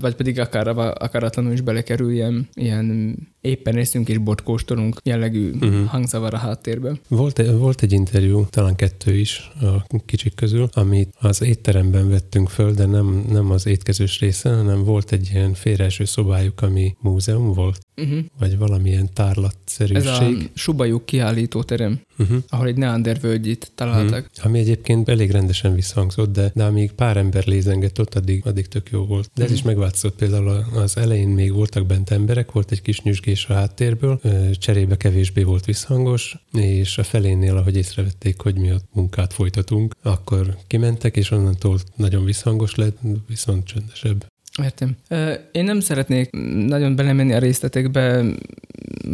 vagy pedig akár, akaratlanul is belekerül ilyen, ilyen éppen észünk és botkóstolunk jellegű uh-huh. hangzavar a háttérben. Volt, volt egy interjú, talán kettő is a kicsik közül, amit az étteremben vettünk föl, de nem, nem az étkezős része, hanem volt egy ilyen félreeső szobájuk, ami múzeum volt uh-huh. vagy valamilyen tárlatszerűség. Ez a Subajuk kiállítóterem, uh-huh. ahol egy neandervölgyit találtak. Uh-huh. Ami egyébként elég rendesen visszhangzott, de, de amíg pár ember lézengett ott, addig, addig tök jó volt. De ez uh-huh. is megváltozott. Például az elején még voltak bent emberek, volt egy kis nyüzsgés a háttérből, cserébe kevésbé volt visszhangos, és a felénél, ahogy észrevették, hogy mi a munkát folytatunk, akkor kimentek, és onnantól nagyon visszhangos lett, viszont csöndesebb. Értem. Én nem szeretnék nagyon belemenni a részletekbe,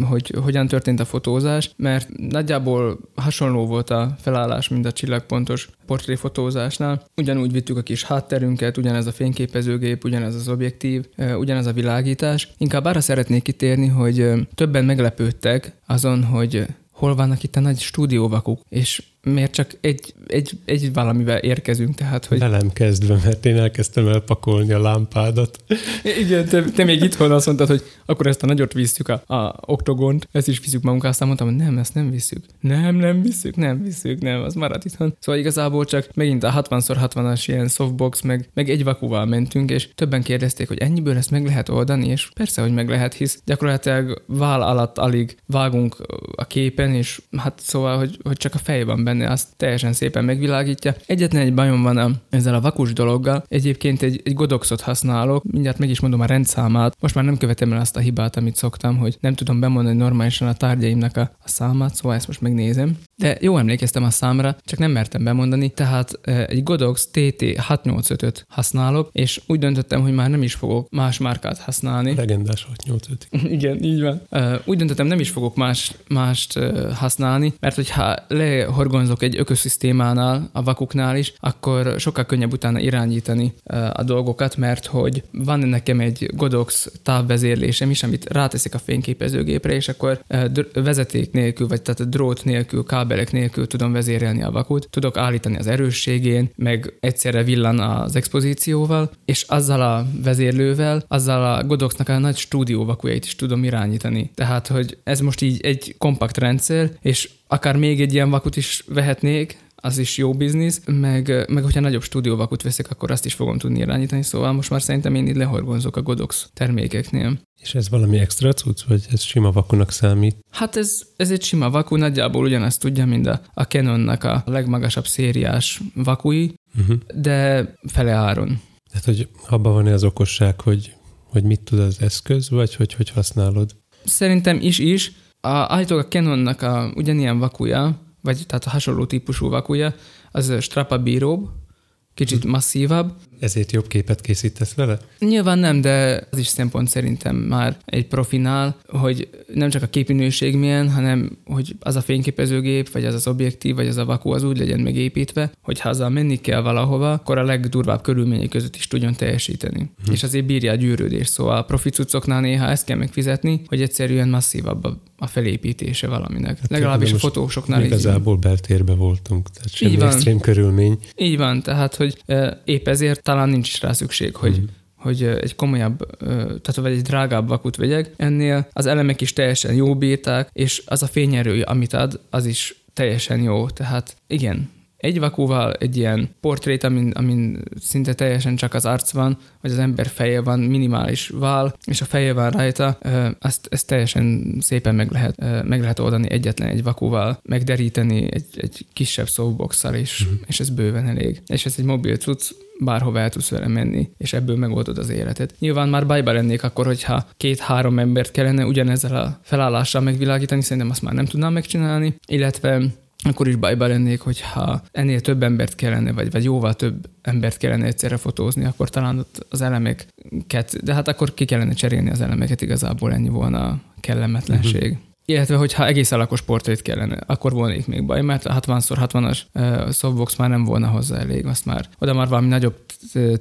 hogy hogyan történt a fotózás, mert nagyjából hasonló volt a felállás, mint a csillagpontos portréfotózásnál. Ugyanúgy vittük a kis hátterünket, ugyanez a fényképezőgép, ugyanez az objektív, ugyanez a világítás. Inkább arra szeretnék kitérni, hogy többen meglepődtek azon, hogy hol vannak itt a nagy stúdióvakuk, és miért csak egy, egy, egy valamivel érkezünk, tehát, hogy... Velem kezdve, mert én elkezdtem elpakolni a lámpádat. Igen, te, te még itthon azt mondtad, hogy akkor ezt a nagyot visszük a, a oktogont, ezt is visszük magunkkal, aztán mondtam, hogy nem, ezt nem visszük. Nem, nem visszük, nem visszük, nem, az marad itthon. Szóval igazából csak megint a 60x60-as ilyen softbox, meg, meg egy vakuval mentünk, és többen kérdezték, hogy ennyiből ezt meg lehet oldani, és persze, hogy meg lehet, hisz gyakorlatilag vál alatt alig vágunk a képen, és hát szóval, hogy, hogy csak a fej van benne benne, azt teljesen szépen megvilágítja. Egyetlen egy bajom van a, ezzel a vakus dologgal. Egyébként egy, egy godoxot használok, mindjárt meg is mondom a rendszámát. Most már nem követem el azt a hibát, amit szoktam, hogy nem tudom bemondani normálisan a tárgyaimnak a, a számát, szóval ezt most megnézem. De jó emlékeztem a számra, csak nem mertem bemondani, tehát egy Godox TT685-öt használok, és úgy döntöttem, hogy már nem is fogok más márkát használni. Legendás 685. Igen, így van. Úgy döntöttem, nem is fogok más, mást használni, mert hogyha lehorgonzok egy ökoszisztémánál, a vakuknál is, akkor sokkal könnyebb utána irányítani a dolgokat, mert hogy van nekem egy Godox távvezérlésem is, amit ráteszik a fényképezőgépre, és akkor vezeték nélkül, vagy tehát drót nélkül, kábelek nélkül tudom vezérelni a vakut, tudok állítani az erősségén, meg egyszerre villan az expozícióval, és azzal a vezérlővel, azzal a Godoxnak a nagy stúdió vakujait is tudom irányítani. Tehát, hogy ez most így egy kompakt rendszer, és akár még egy ilyen vakut is vehetnék, az is jó biznisz, meg, meg hogyha nagyobb stúdióvakut veszek, akkor azt is fogom tudni irányítani, szóval most már szerintem én így lehorgonzok a Godox termékeknél. És ez valami extra cucc, vagy ez sima vakunak számít? Hát ez, ez egy sima vaku, nagyjából ugyanazt tudja, mint a, a Canonnak a legmagasabb szériás vakui, uh-huh. de fele áron. Tehát, hogy abban van az okosság, hogy, hogy mit tud az eszköz, vagy hogy hogy használod? Szerintem is is. A, állítólag a Canonnak a ugyanilyen vakuja, vagy tehát a hasonló típusú vakuja, az strapabíróbb, kicsit masszívabb. Ezért jobb képet készítesz vele? Nyilván nem, de az is szempont szerintem már egy profinál, hogy nem csak a képminőség milyen, hanem hogy az a fényképezőgép, vagy az az objektív, vagy az a vakú az úgy legyen megépítve, hogy ha azzal menni kell valahova, akkor a legdurvább körülmények között is tudjon teljesíteni. Hm. És azért bírja a gyűrődés. Szóval a profi cuccoknál néha ezt kell megfizetni, hogy egyszerűen masszívabb a, a felépítése valaminek. Hát Legalábbis a fotósoknál. Igazából beltérbe voltunk, tehát semmi Így van. extrém körülmény. Így van, tehát hogy épp ezért talán nincs is rá szükség, hogy mm hogy egy komolyabb, tehát vagy egy drágább vakut vegyek. Ennél az elemek is teljesen jó bírták, és az a fényerő, amit ad, az is teljesen jó. Tehát igen, egy vakúval egy ilyen portrét, amin, amin szinte teljesen csak az arc van, vagy az ember feje van, minimális vál, és a feje van rajta, azt, ezt teljesen szépen meg lehet, meg lehet oldani egyetlen egy vakúval, megderíteni egy, egy kisebb softbox is, mm-hmm. és ez bőven elég. És ez egy mobil cucc, bárhova el tudsz vele menni, és ebből megoldod az életet. Nyilván már bajba lennék akkor, hogyha két-három embert kellene ugyanezzel a felállással megvilágítani, szerintem azt már nem tudnám megcsinálni, illetve akkor is bajba lennék, hogyha ennél több embert kellene, vagy, vagy jóval több embert kellene egyszerre fotózni, akkor talán ott az elemeket, de hát akkor ki kellene cserélni az elemeket, igazából ennyi volna a kellemetlenség. Uh-huh. Illetve, hogyha egész alakos portrét kellene, akkor volnék még baj, mert a 60x60-as uh, softbox már nem volna hozzá elég, azt már oda már valami nagyobb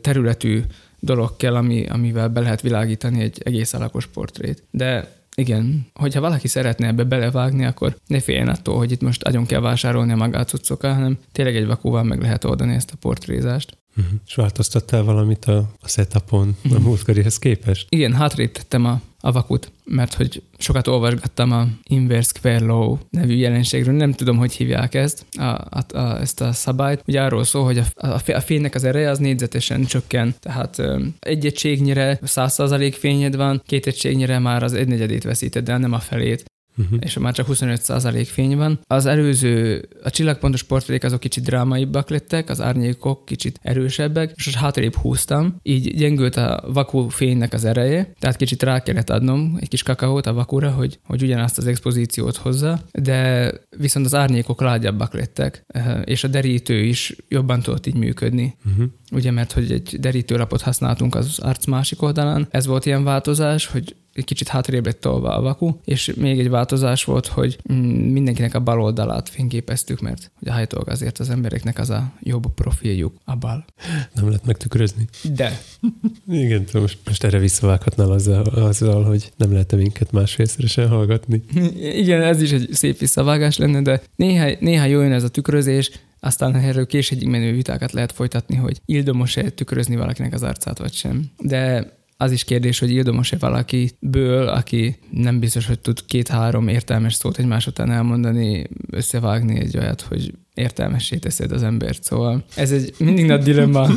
területű dolog kell, ami, amivel be lehet világítani egy egész alakos portrét. De igen, hogyha valaki szeretne ebbe belevágni, akkor ne féljen attól, hogy itt most agyon kell vásárolni a magát cuccokkal, hanem tényleg egy vakúval meg lehet oldani ezt a portrézást. Uh-huh. És változtattál valamit a, a setupon uh-huh. a mhm. múltkorihez képest? Igen, hátrébb tettem a, a vakut, mert hogy sokat olvasgattam a Inverse Square Law nevű jelenségről, nem tudom, hogy hívják ezt, a, a, a, ezt a szabályt. Ugye arról szól, hogy a, a, a fénynek az ereje az négyzetesen csökken, tehát egy egységnyire 100% fényed van, két egységnyire már az egynegyedét veszíted el, nem a felét uh-huh. és már csak 25% fény van. Az előző, a csillagpontos portrék azok kicsit drámaibbak lettek, az árnyékok kicsit erősebbek, és most hátrébb húztam, így gyengült a vakú fénynek az ereje, tehát kicsit rá kellett adnom egy kis kakaót a vakúra, hogy, hogy ugyanazt az expozíciót hozza, de viszont az árnyékok lágyabbak lettek, eh, és a derítő is jobban tudott így működni. Uh-huh. Ugye, mert hogy egy derítőlapot használtunk az arc másik oldalán, ez volt ilyen változás, hogy egy kicsit hátrébb lett tolva a vaku, és még egy változás volt, hogy mm, mindenkinek a bal oldalát fényképeztük, mert hogy állítólag azért az embereknek az a jobb profiljuk, a bal. Nem lehet megtükrözni. De. Igen, most, most erre visszavághatnál azzal, azzal, hogy nem lehet minket másfélszeresen hallgatni. Igen, ez is egy szép visszavágás lenne, de néha, néha jó jön ez a tükrözés, aztán erről később menő vitákat lehet folytatni, hogy ildomos-e tükrözni valakinek az arcát, vagy sem. De az is kérdés, hogy ildomos-e valakiből, aki nem biztos, hogy tud két-három értelmes szót egymás után elmondani, összevágni egy olyat, hogy értelmessé teszed az embert. Szóval ez egy mindig nagy dilemma.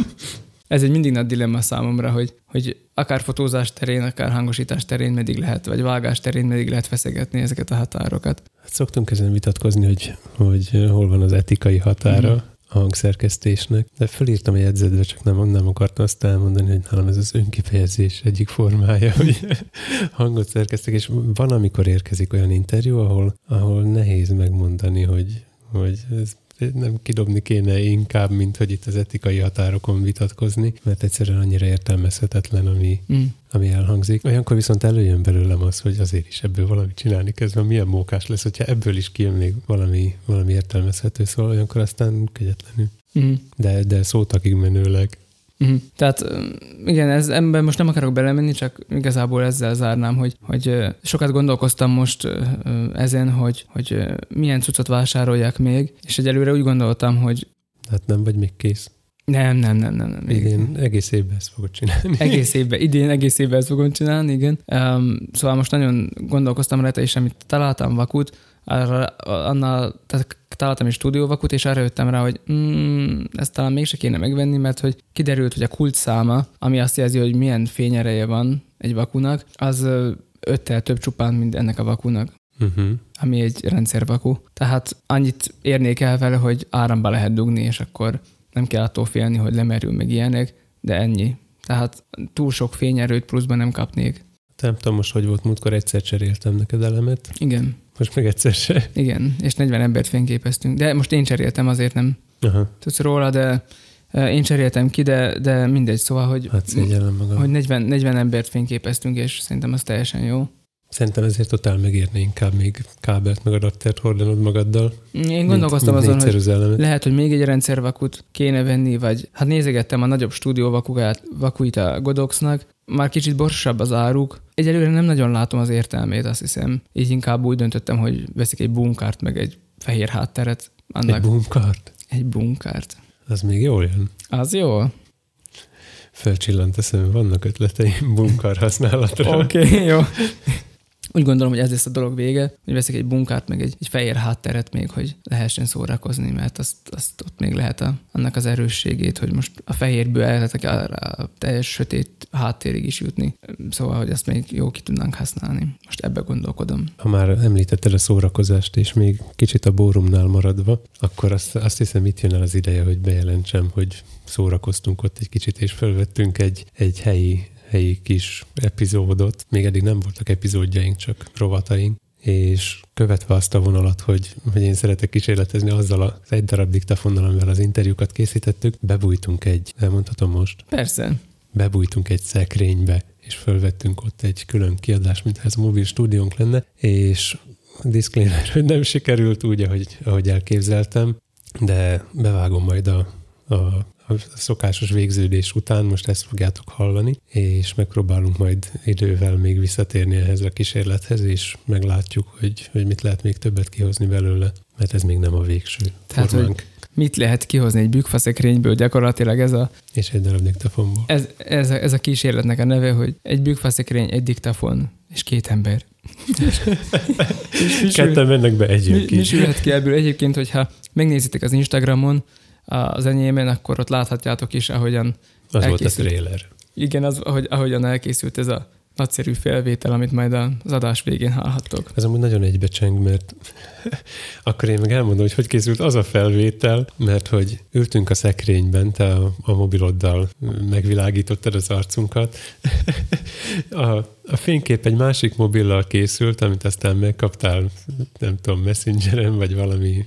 Ez egy mindig nagy dilemma számomra, hogy, hogy akár fotózás terén, akár hangosítás terén meddig lehet, vagy vágás terén meddig lehet feszegetni ezeket a határokat. Hát szoktunk ezen vitatkozni, hogy, hogy hol van az etikai határa. Mm-hmm a hangszerkesztésnek, de felírtam a jegyzetbe, csak nem, nem akartam azt elmondani, hogy nálam ez az önkifejezés egyik formája, hogy hangot szerkeztek, és van, amikor érkezik olyan interjú, ahol, ahol nehéz megmondani, hogy, hogy ez nem kidobni kéne inkább, mint hogy itt az etikai határokon vitatkozni, mert egyszerűen annyira értelmezhetetlen, ami, mm. ami elhangzik. Olyankor viszont előjön belőlem az, hogy azért is ebből valamit csinálni kezdve, milyen mókás lesz, hogyha ebből is kijön még valami, valami értelmezhető, szóval olyankor aztán kegyetlenül. Mm. De, de szótakig menőleg Uh-huh. Tehát igen, ez, ebben most nem akarok belemenni, csak igazából ezzel zárnám, hogy, hogy sokat gondolkoztam most ezen, hogy, hogy milyen cuccot vásároljak még, és egyelőre úgy gondoltam, hogy... Hát nem vagy még kész. Nem, nem, nem, nem. nem idén egész évben ezt fogod csinálni. Egész évben, idén egész évben ezt fogom csinálni, igen. Um, szóval most nagyon gondolkoztam rajta, és amit találtam vakut, arra, annál, tehát találtam egy stúdióvakut, és arra jöttem rá, hogy mm, ezt talán mégse kéne megvenni, mert hogy kiderült, hogy a kult száma, ami azt jelzi, hogy milyen fényereje van egy vakunak, az öttel több csupán, mint ennek a vakunak. Uh-huh. ami egy rendszervaku. Tehát annyit érnék el vele, hogy áramba lehet dugni, és akkor nem kell attól félni, hogy lemerül meg ilyenek, de ennyi. Tehát túl sok fényerőt pluszban nem kapnék. Nem tudom most, hogy volt múltkor, egyszer cseréltem neked elemet. Igen. Most meg egyszer se. Igen, és 40 embert fényképeztünk. De most én cseréltem, azért nem Aha. tudsz róla, de Én cseréltem ki, de, de mindegy, szóval, hogy, Hát magam. hogy 40, 40 embert fényképeztünk, és szerintem az teljesen jó. Szerintem ezért totál megérne inkább még kábelt meg adaptert hordanod magaddal. Én gondolkoztam mint, mint azon, hogy négyszer lehet, hogy még egy rendszervakut kéne venni, vagy hát nézegettem a nagyobb stúdió vakugát, vakuit a Godoxnak, már kicsit borsabb az áruk. Egyelőre nem nagyon látom az értelmét, azt hiszem. Így inkább úgy döntöttem, hogy veszik egy bunkárt, meg egy fehér hátteret. Annak Egy bunkart? egy bunkárt. Az még jól jön. Az jó? Fölcsillant eszembe, vannak ötleteim bunkar használatra. Oké, okay, jó. Úgy gondolom, hogy ez lesz a dolog vége, hogy veszik egy bunkárt, meg egy, egy fehér hátteret még, hogy lehessen szórakozni, mert azt, azt ott még lehet a, annak az erősségét, hogy most a fehérből elhetek a, a teljes sötét háttérig is jutni. Szóval, hogy azt még jó ki tudnánk használni. Most ebbe gondolkodom. Ha már említetted a szórakozást, és még kicsit a bórumnál maradva, akkor azt, azt hiszem itt jön el az ideje, hogy bejelentsem, hogy szórakoztunk ott egy kicsit, és felvettünk egy, egy helyi helyi kis epizódot. Még eddig nem voltak epizódjaink, csak rovataink és követve azt a vonalat, hogy, hogy én szeretek kísérletezni azzal az egy darab diktafonnal, amivel az interjúkat készítettük, bebújtunk egy, elmondhatom most, Persze. bebújtunk egy szekrénybe, és fölvettünk ott egy külön kiadást, mintha ez a mobil stúdiónk lenne, és disclaimer, hogy nem sikerült úgy, ahogy, ahogy elképzeltem, de bevágom majd a, a a szokásos végződés után most ezt fogjátok hallani, és megpróbálunk majd idővel még visszatérni ehhez a kísérlethez, és meglátjuk, hogy, hogy mit lehet még többet kihozni belőle, mert ez még nem a végső Tehát, formánk. hogy mit lehet kihozni egy bükfaszekrényből, gyakorlatilag ez a, És egy darab diktafonból. ez, ez, a, ez a kísérletnek a neve, hogy egy bükfaszekrény, egy diktafon és két ember. és Ketten mennek be, egy jön mi, mi sülhet ki ebből? Egyébként, hogyha megnézitek az Instagramon, az enyémen, akkor ott láthatjátok is, ahogyan Az volt a elkészült. trailer. Igen, az, ahogy, ahogyan elkészült ez a nagyszerű felvétel, amit majd az adás végén hallhattok. Ez amúgy nagyon egybecseng, mert akkor én meg elmondom, hogy hogy készült az a felvétel, mert hogy ültünk a szekrényben, te a, a mobiloddal megvilágítottad az arcunkat. A, a fénykép egy másik mobillal készült, amit aztán megkaptál, nem tudom, messengeren, vagy valami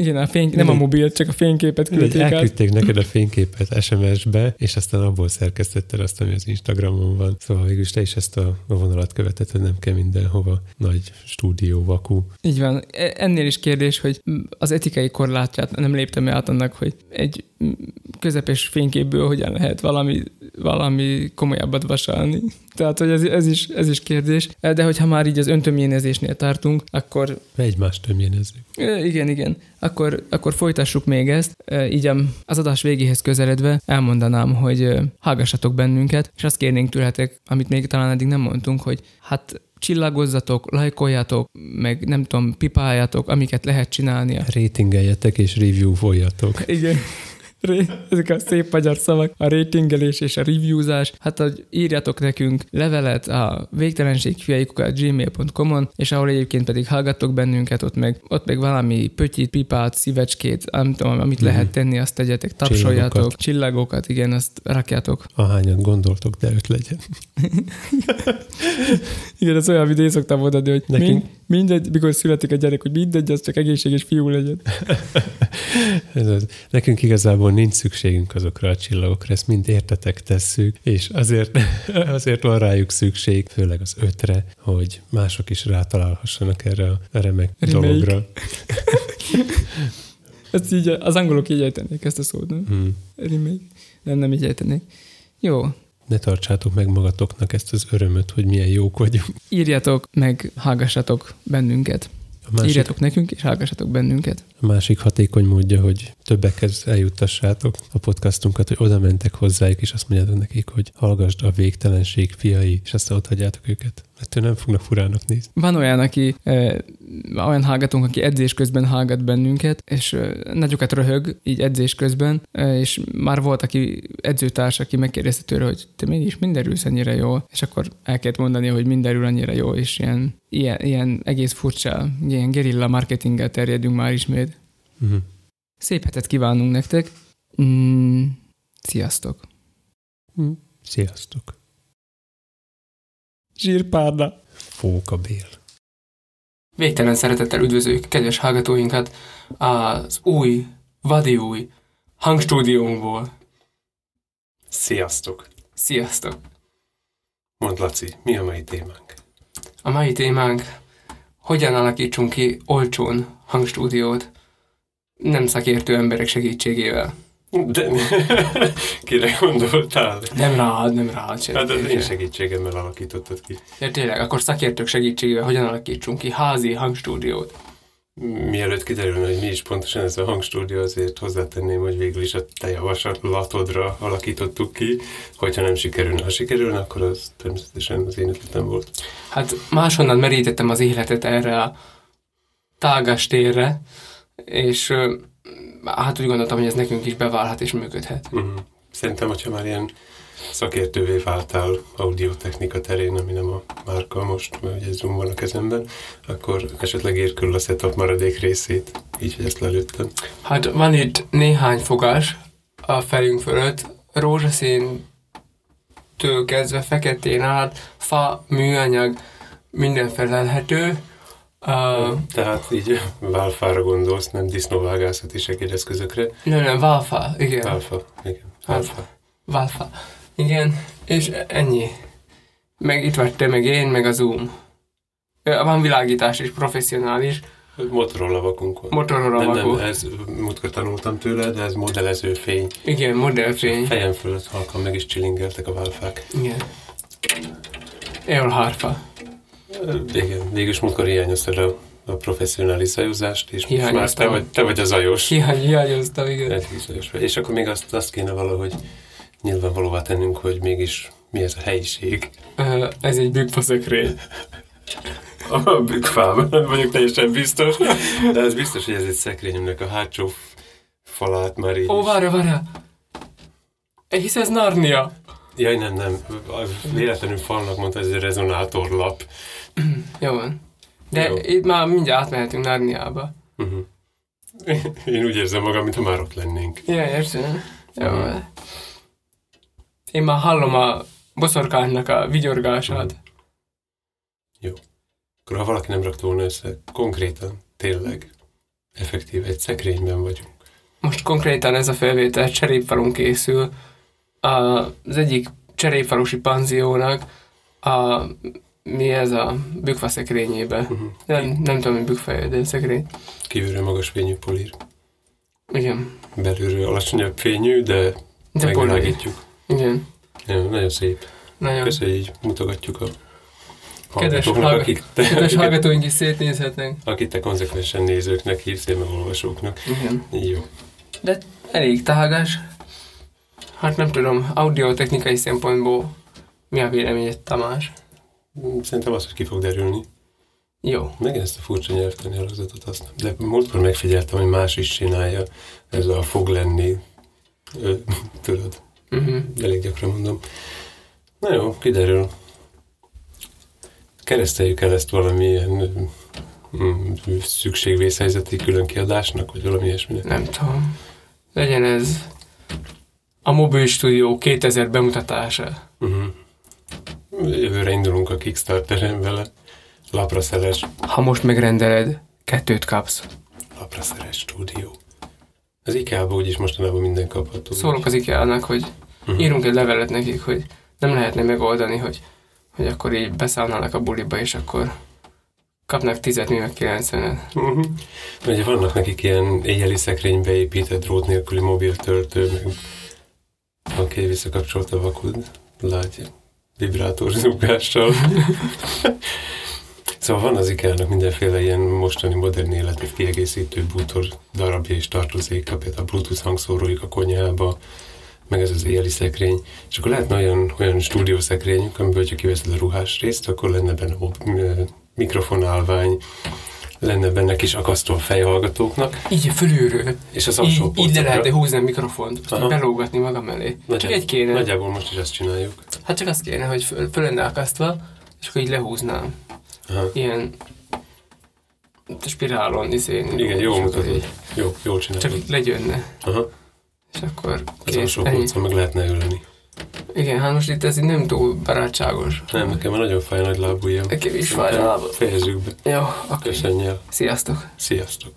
Igen, a fény, nem a mobil, csak a fényképet küldték át. elküldték neked a fényképet SMS-be, és aztán abból szerkesztetted azt, ami az Instagramon van. Szóval végül is te is ezt a a vonalat követed, hogy nem kell mindenhova nagy stúdió, vaku. Így van. E- Ennél is kérdés, hogy az etikai korlátját nem léptem át annak, hogy egy közepes fényképből hogyan lehet valami, valami komolyabbat vasalni. Tehát, hogy ez, ez, is, ez is kérdés. De hogyha már így az öntömjénezésnél tartunk, akkor Egymást tömjénezzük. Igen, igen. Akkor, akkor folytassuk még ezt. Így az adás végéhez közeledve elmondanám, hogy hallgassatok bennünket, és azt kérnénk tőletek, amit még talán eddig nem mondtunk, hogy hát csillagozzatok, lájkoljatok, meg nem tudom, pipáljatok, amiket lehet csinálni. Ratingeljetek és review voljatok. Igen. Ezek a szép magyar szavak, a ratingelés és a reviewzás. Hát, hogy írjatok nekünk levelet a végtelenségfiaikukat gmail.com-on, és ahol egyébként pedig hallgattok bennünket, ott meg, ott meg valami pötyit, pipát, szívecskét, nem tudom, amit Mhm. lehet tenni, azt tegyetek, tapsoljatok, Csillagokat. csillagokat, igen, azt rakjátok. Ahányat gondoltok, de öt legyen. Igen, ez olyan, amit én szoktam mondani, hogy Nekünk- mind, mindegy, mikor születik a gyerek, hogy mindegy, az csak egészséges fiú legyen. Ez az. Nekünk igazából nincs szükségünk azokra a csillagokra, ezt mind értetek tesszük, és azért, azért van rájuk szükség, főleg az ötre, hogy mások is rátalálhassanak erre a remek Remake. dologra. Ezt így, az angolok így ejtenék ezt a szót, nem? Hmm. Remake. Nem, nem így ejtenék. Jó, Ne tartsátok meg magatoknak ezt az örömöt, hogy milyen jók vagyunk. írjatok, meg hallgassatok bennünket. Másik, Írjatok nekünk, és hallgassatok bennünket. a másik hatékony módja, hogy többekhez eljuttassátok a podcastunkat, hogy oda mentek hozzájuk, és azt mondjátok nekik, hogy hallgasd a végtelenség fiai, és aztán ott hagyjátok őket. Ettől nem fognak furának nézni. Van olyan, aki, eh, olyan hallgatónk, aki edzés közben hallgat bennünket, és eh, nagyokat röhög így edzés közben, eh, és már volt, aki edzőtárs, aki megkérdezte tőle, hogy te mégis mindenülsz ennyire jól, és akkor el kellett mondani, hogy mindenül annyira jó, és ilyen, ilyen, ilyen egész furcsa, ilyen gerilla marketinggel terjedünk már ismét. Uh-huh. Szép hetet kívánunk nektek. Mm, sziasztok! Sziasztok! Zsírpárna! Fóka Bél. Végtelen szeretettel üdvözlők kedves hallgatóinkat az új, vadi új hangstúdiónkból. Sziasztok! Sziasztok! Mond Laci, mi a mai témánk? A mai témánk, hogyan alakítsunk ki olcsón hangstúdiót nem szakértő emberek segítségével. De kire gondoltál? Nem rád, nem rád. Hát az én segítségemmel alakítottad ki. Ja, tényleg, akkor szakértők segítségével hogyan alakítsunk ki házi hangstúdiót? Mielőtt kiderülne, hogy mi is pontosan ez a hangstúdió, azért hozzátenném, hogy végül is a te javaslatodra alakítottuk ki. Hogyha nem sikerülne, ha sikerülne, akkor az természetesen az én ötletem volt. Hát máshonnan merítettem az életet erre a tágas térre, és hát úgy gondoltam, hogy ez nekünk is beválhat és működhet. Uh-huh. Szerintem, hogyha már ilyen szakértővé váltál audiotechnika terén, ami nem a márka most, mert ugye Zoom van a kezemben, akkor esetleg ér körül a setup maradék részét, így, hogy ezt lelőttem. Hát van itt néhány fogás a fejünk fölött, rózsaszín kezdve feketén át, fa, műanyag, minden felelhető. Uh, Tehát így válfára gondolsz, nem disznóvágászati segédeszközökre. nem, nem, válfa, igen. Válfa, igen. Válfa. Válfa. Igen, és ennyi. Meg itt vagy te, meg én, meg a Zoom. Van világítás is, professzionális. Motorola vakunk van. Motorola nem, nem, vakó. ez múltkor tanultam tőle, de ez modellező fény. Igen, modellfény. Fejem fölött halkan meg is csilingeltek a válfák. Igen. Eol harfa. Ö, Igen, végülis múltkor hiányoztad a, a professzionális zajozást, és most már te vagy, te vagy a zajos. Hiány, hiányoztam, igen. Egy zajos vagy. És akkor még azt, azt kéne valahogy nyilvánvalóvá tennünk, hogy mégis mi ez a helyiség. Ez egy bükkfaszökrény. A bükkfában nem vagyok teljesen biztos, de ez biztos, hogy ez egy szekrényemnek a hátsó falát már így Ó, várja, várja. Hisz ez Narnia. Jaj, nem, nem. Véletlenül falnak mondta, ez egy rezonátorlap. Jó van. De Jó. itt már mindjárt átmehetünk Narniába. Uh-huh. Én úgy érzem magam, mintha már ott lennénk. Ja, értem. Jó van. Én már hallom a boszorkánynak a vigyorgását. Akkor ha valaki nem rakta volna össze, konkrétan, tényleg, effektív, egy szekrényben vagyunk. Most konkrétan ez a felvétel cserépfalun készül. A, az egyik cserépfalusi panziónak a, mi ez a bükfaszekrényébe. Uh-huh. Nem, nem tudom, hogy bükfa, de szekrény. Kívülről magas fényű polír. Igen. Belülről alacsonyabb fényű, de, De megvilágítjuk. Igen. Ja, nagyon szép. Nagyon. Köszönjük, így mutogatjuk a Kedves, hallgatóknak, hallg- akik te, kedves hallgatóink is szétnézhetnek. akik te konzekvensen nézőknek hívsz, én olvasóknak. Igen. Jó. De elég tágás. Hát nem tudom, audiotechnikai szempontból mi a véleményed, Tamás? Szerintem az, hogy ki fog derülni. Jó. Meg ezt a furcsa nyelvtani alazatot azt nem. De múltkor megfigyeltem, hogy más is csinálja. Ez a fog lenni. Ö, tudod, Uh-huh. elég gyakran mondom. Na jó, kiderül. Kereszteljük el ezt valamilyen mm, szükségvészhelyzeti külön kiadásnak, vagy valami ilyesminek. Nem tudom. Legyen ez a Mobil Studio 2000 bemutatása. Uh-huh. Jövőre indulunk a Kickstarteren vele. Lapraszeres, Ha most megrendeled, kettőt kapsz. lapraszeres stúdió. Az IKEA-ban úgyis mostanában minden kapható. Szólok az IKEA-nak, hogy Mhm. írunk egy levelet nekik, hogy nem lehetne megoldani, hogy, hogy akkor így beszállnának a buliba, és akkor kapnak 10 mi meg 90-et. Uh-huh. Ugye vannak nekik ilyen éjjeli szekrénybe épített drót nélküli mobiltöltő, meg oké, visszakapcsolt a vakud, lágy vibrátor zúgással. szóval van az ikea mindenféle ilyen mostani modern életet kiegészítő bútor darabja és tartozéka, például a Bluetooth hangszórójuk a konyhába, meg ez az éjjeli szekrény. És akkor lehetne olyan, olyan stúdiószekrényük, amiből, hogyha kiveszed a ruhás részt, akkor lenne benne mikrofonálvány, lenne benne kis akasztó a fejhallgatóknak, Így fölülről. és az Így, alsó így le polcokra- lehetne húzni a mikrofont, azt belógatni magam elé. Csak Nagyjából- egy kéne. Nagyjából most is ezt csináljuk. Hát csak azt kéne, hogy föl, föl lenne akasztva, és akkor így lehúznám. Aha. Ilyen spirálon, izén. Igen, jó mutatod. így Jó, jól Csak csinálod. így legyönne, Aha. és akkor Az alsó polcon meg lehetne ülni. Igen, hát most itt ez így nem túl barátságos. Nem, nekem már nagyon fáj a nagy lábujjam. Nekem is fáj a lábam. Fejezzük be. Jó, akkor Köszönjél. sziasztok! Sziasztok.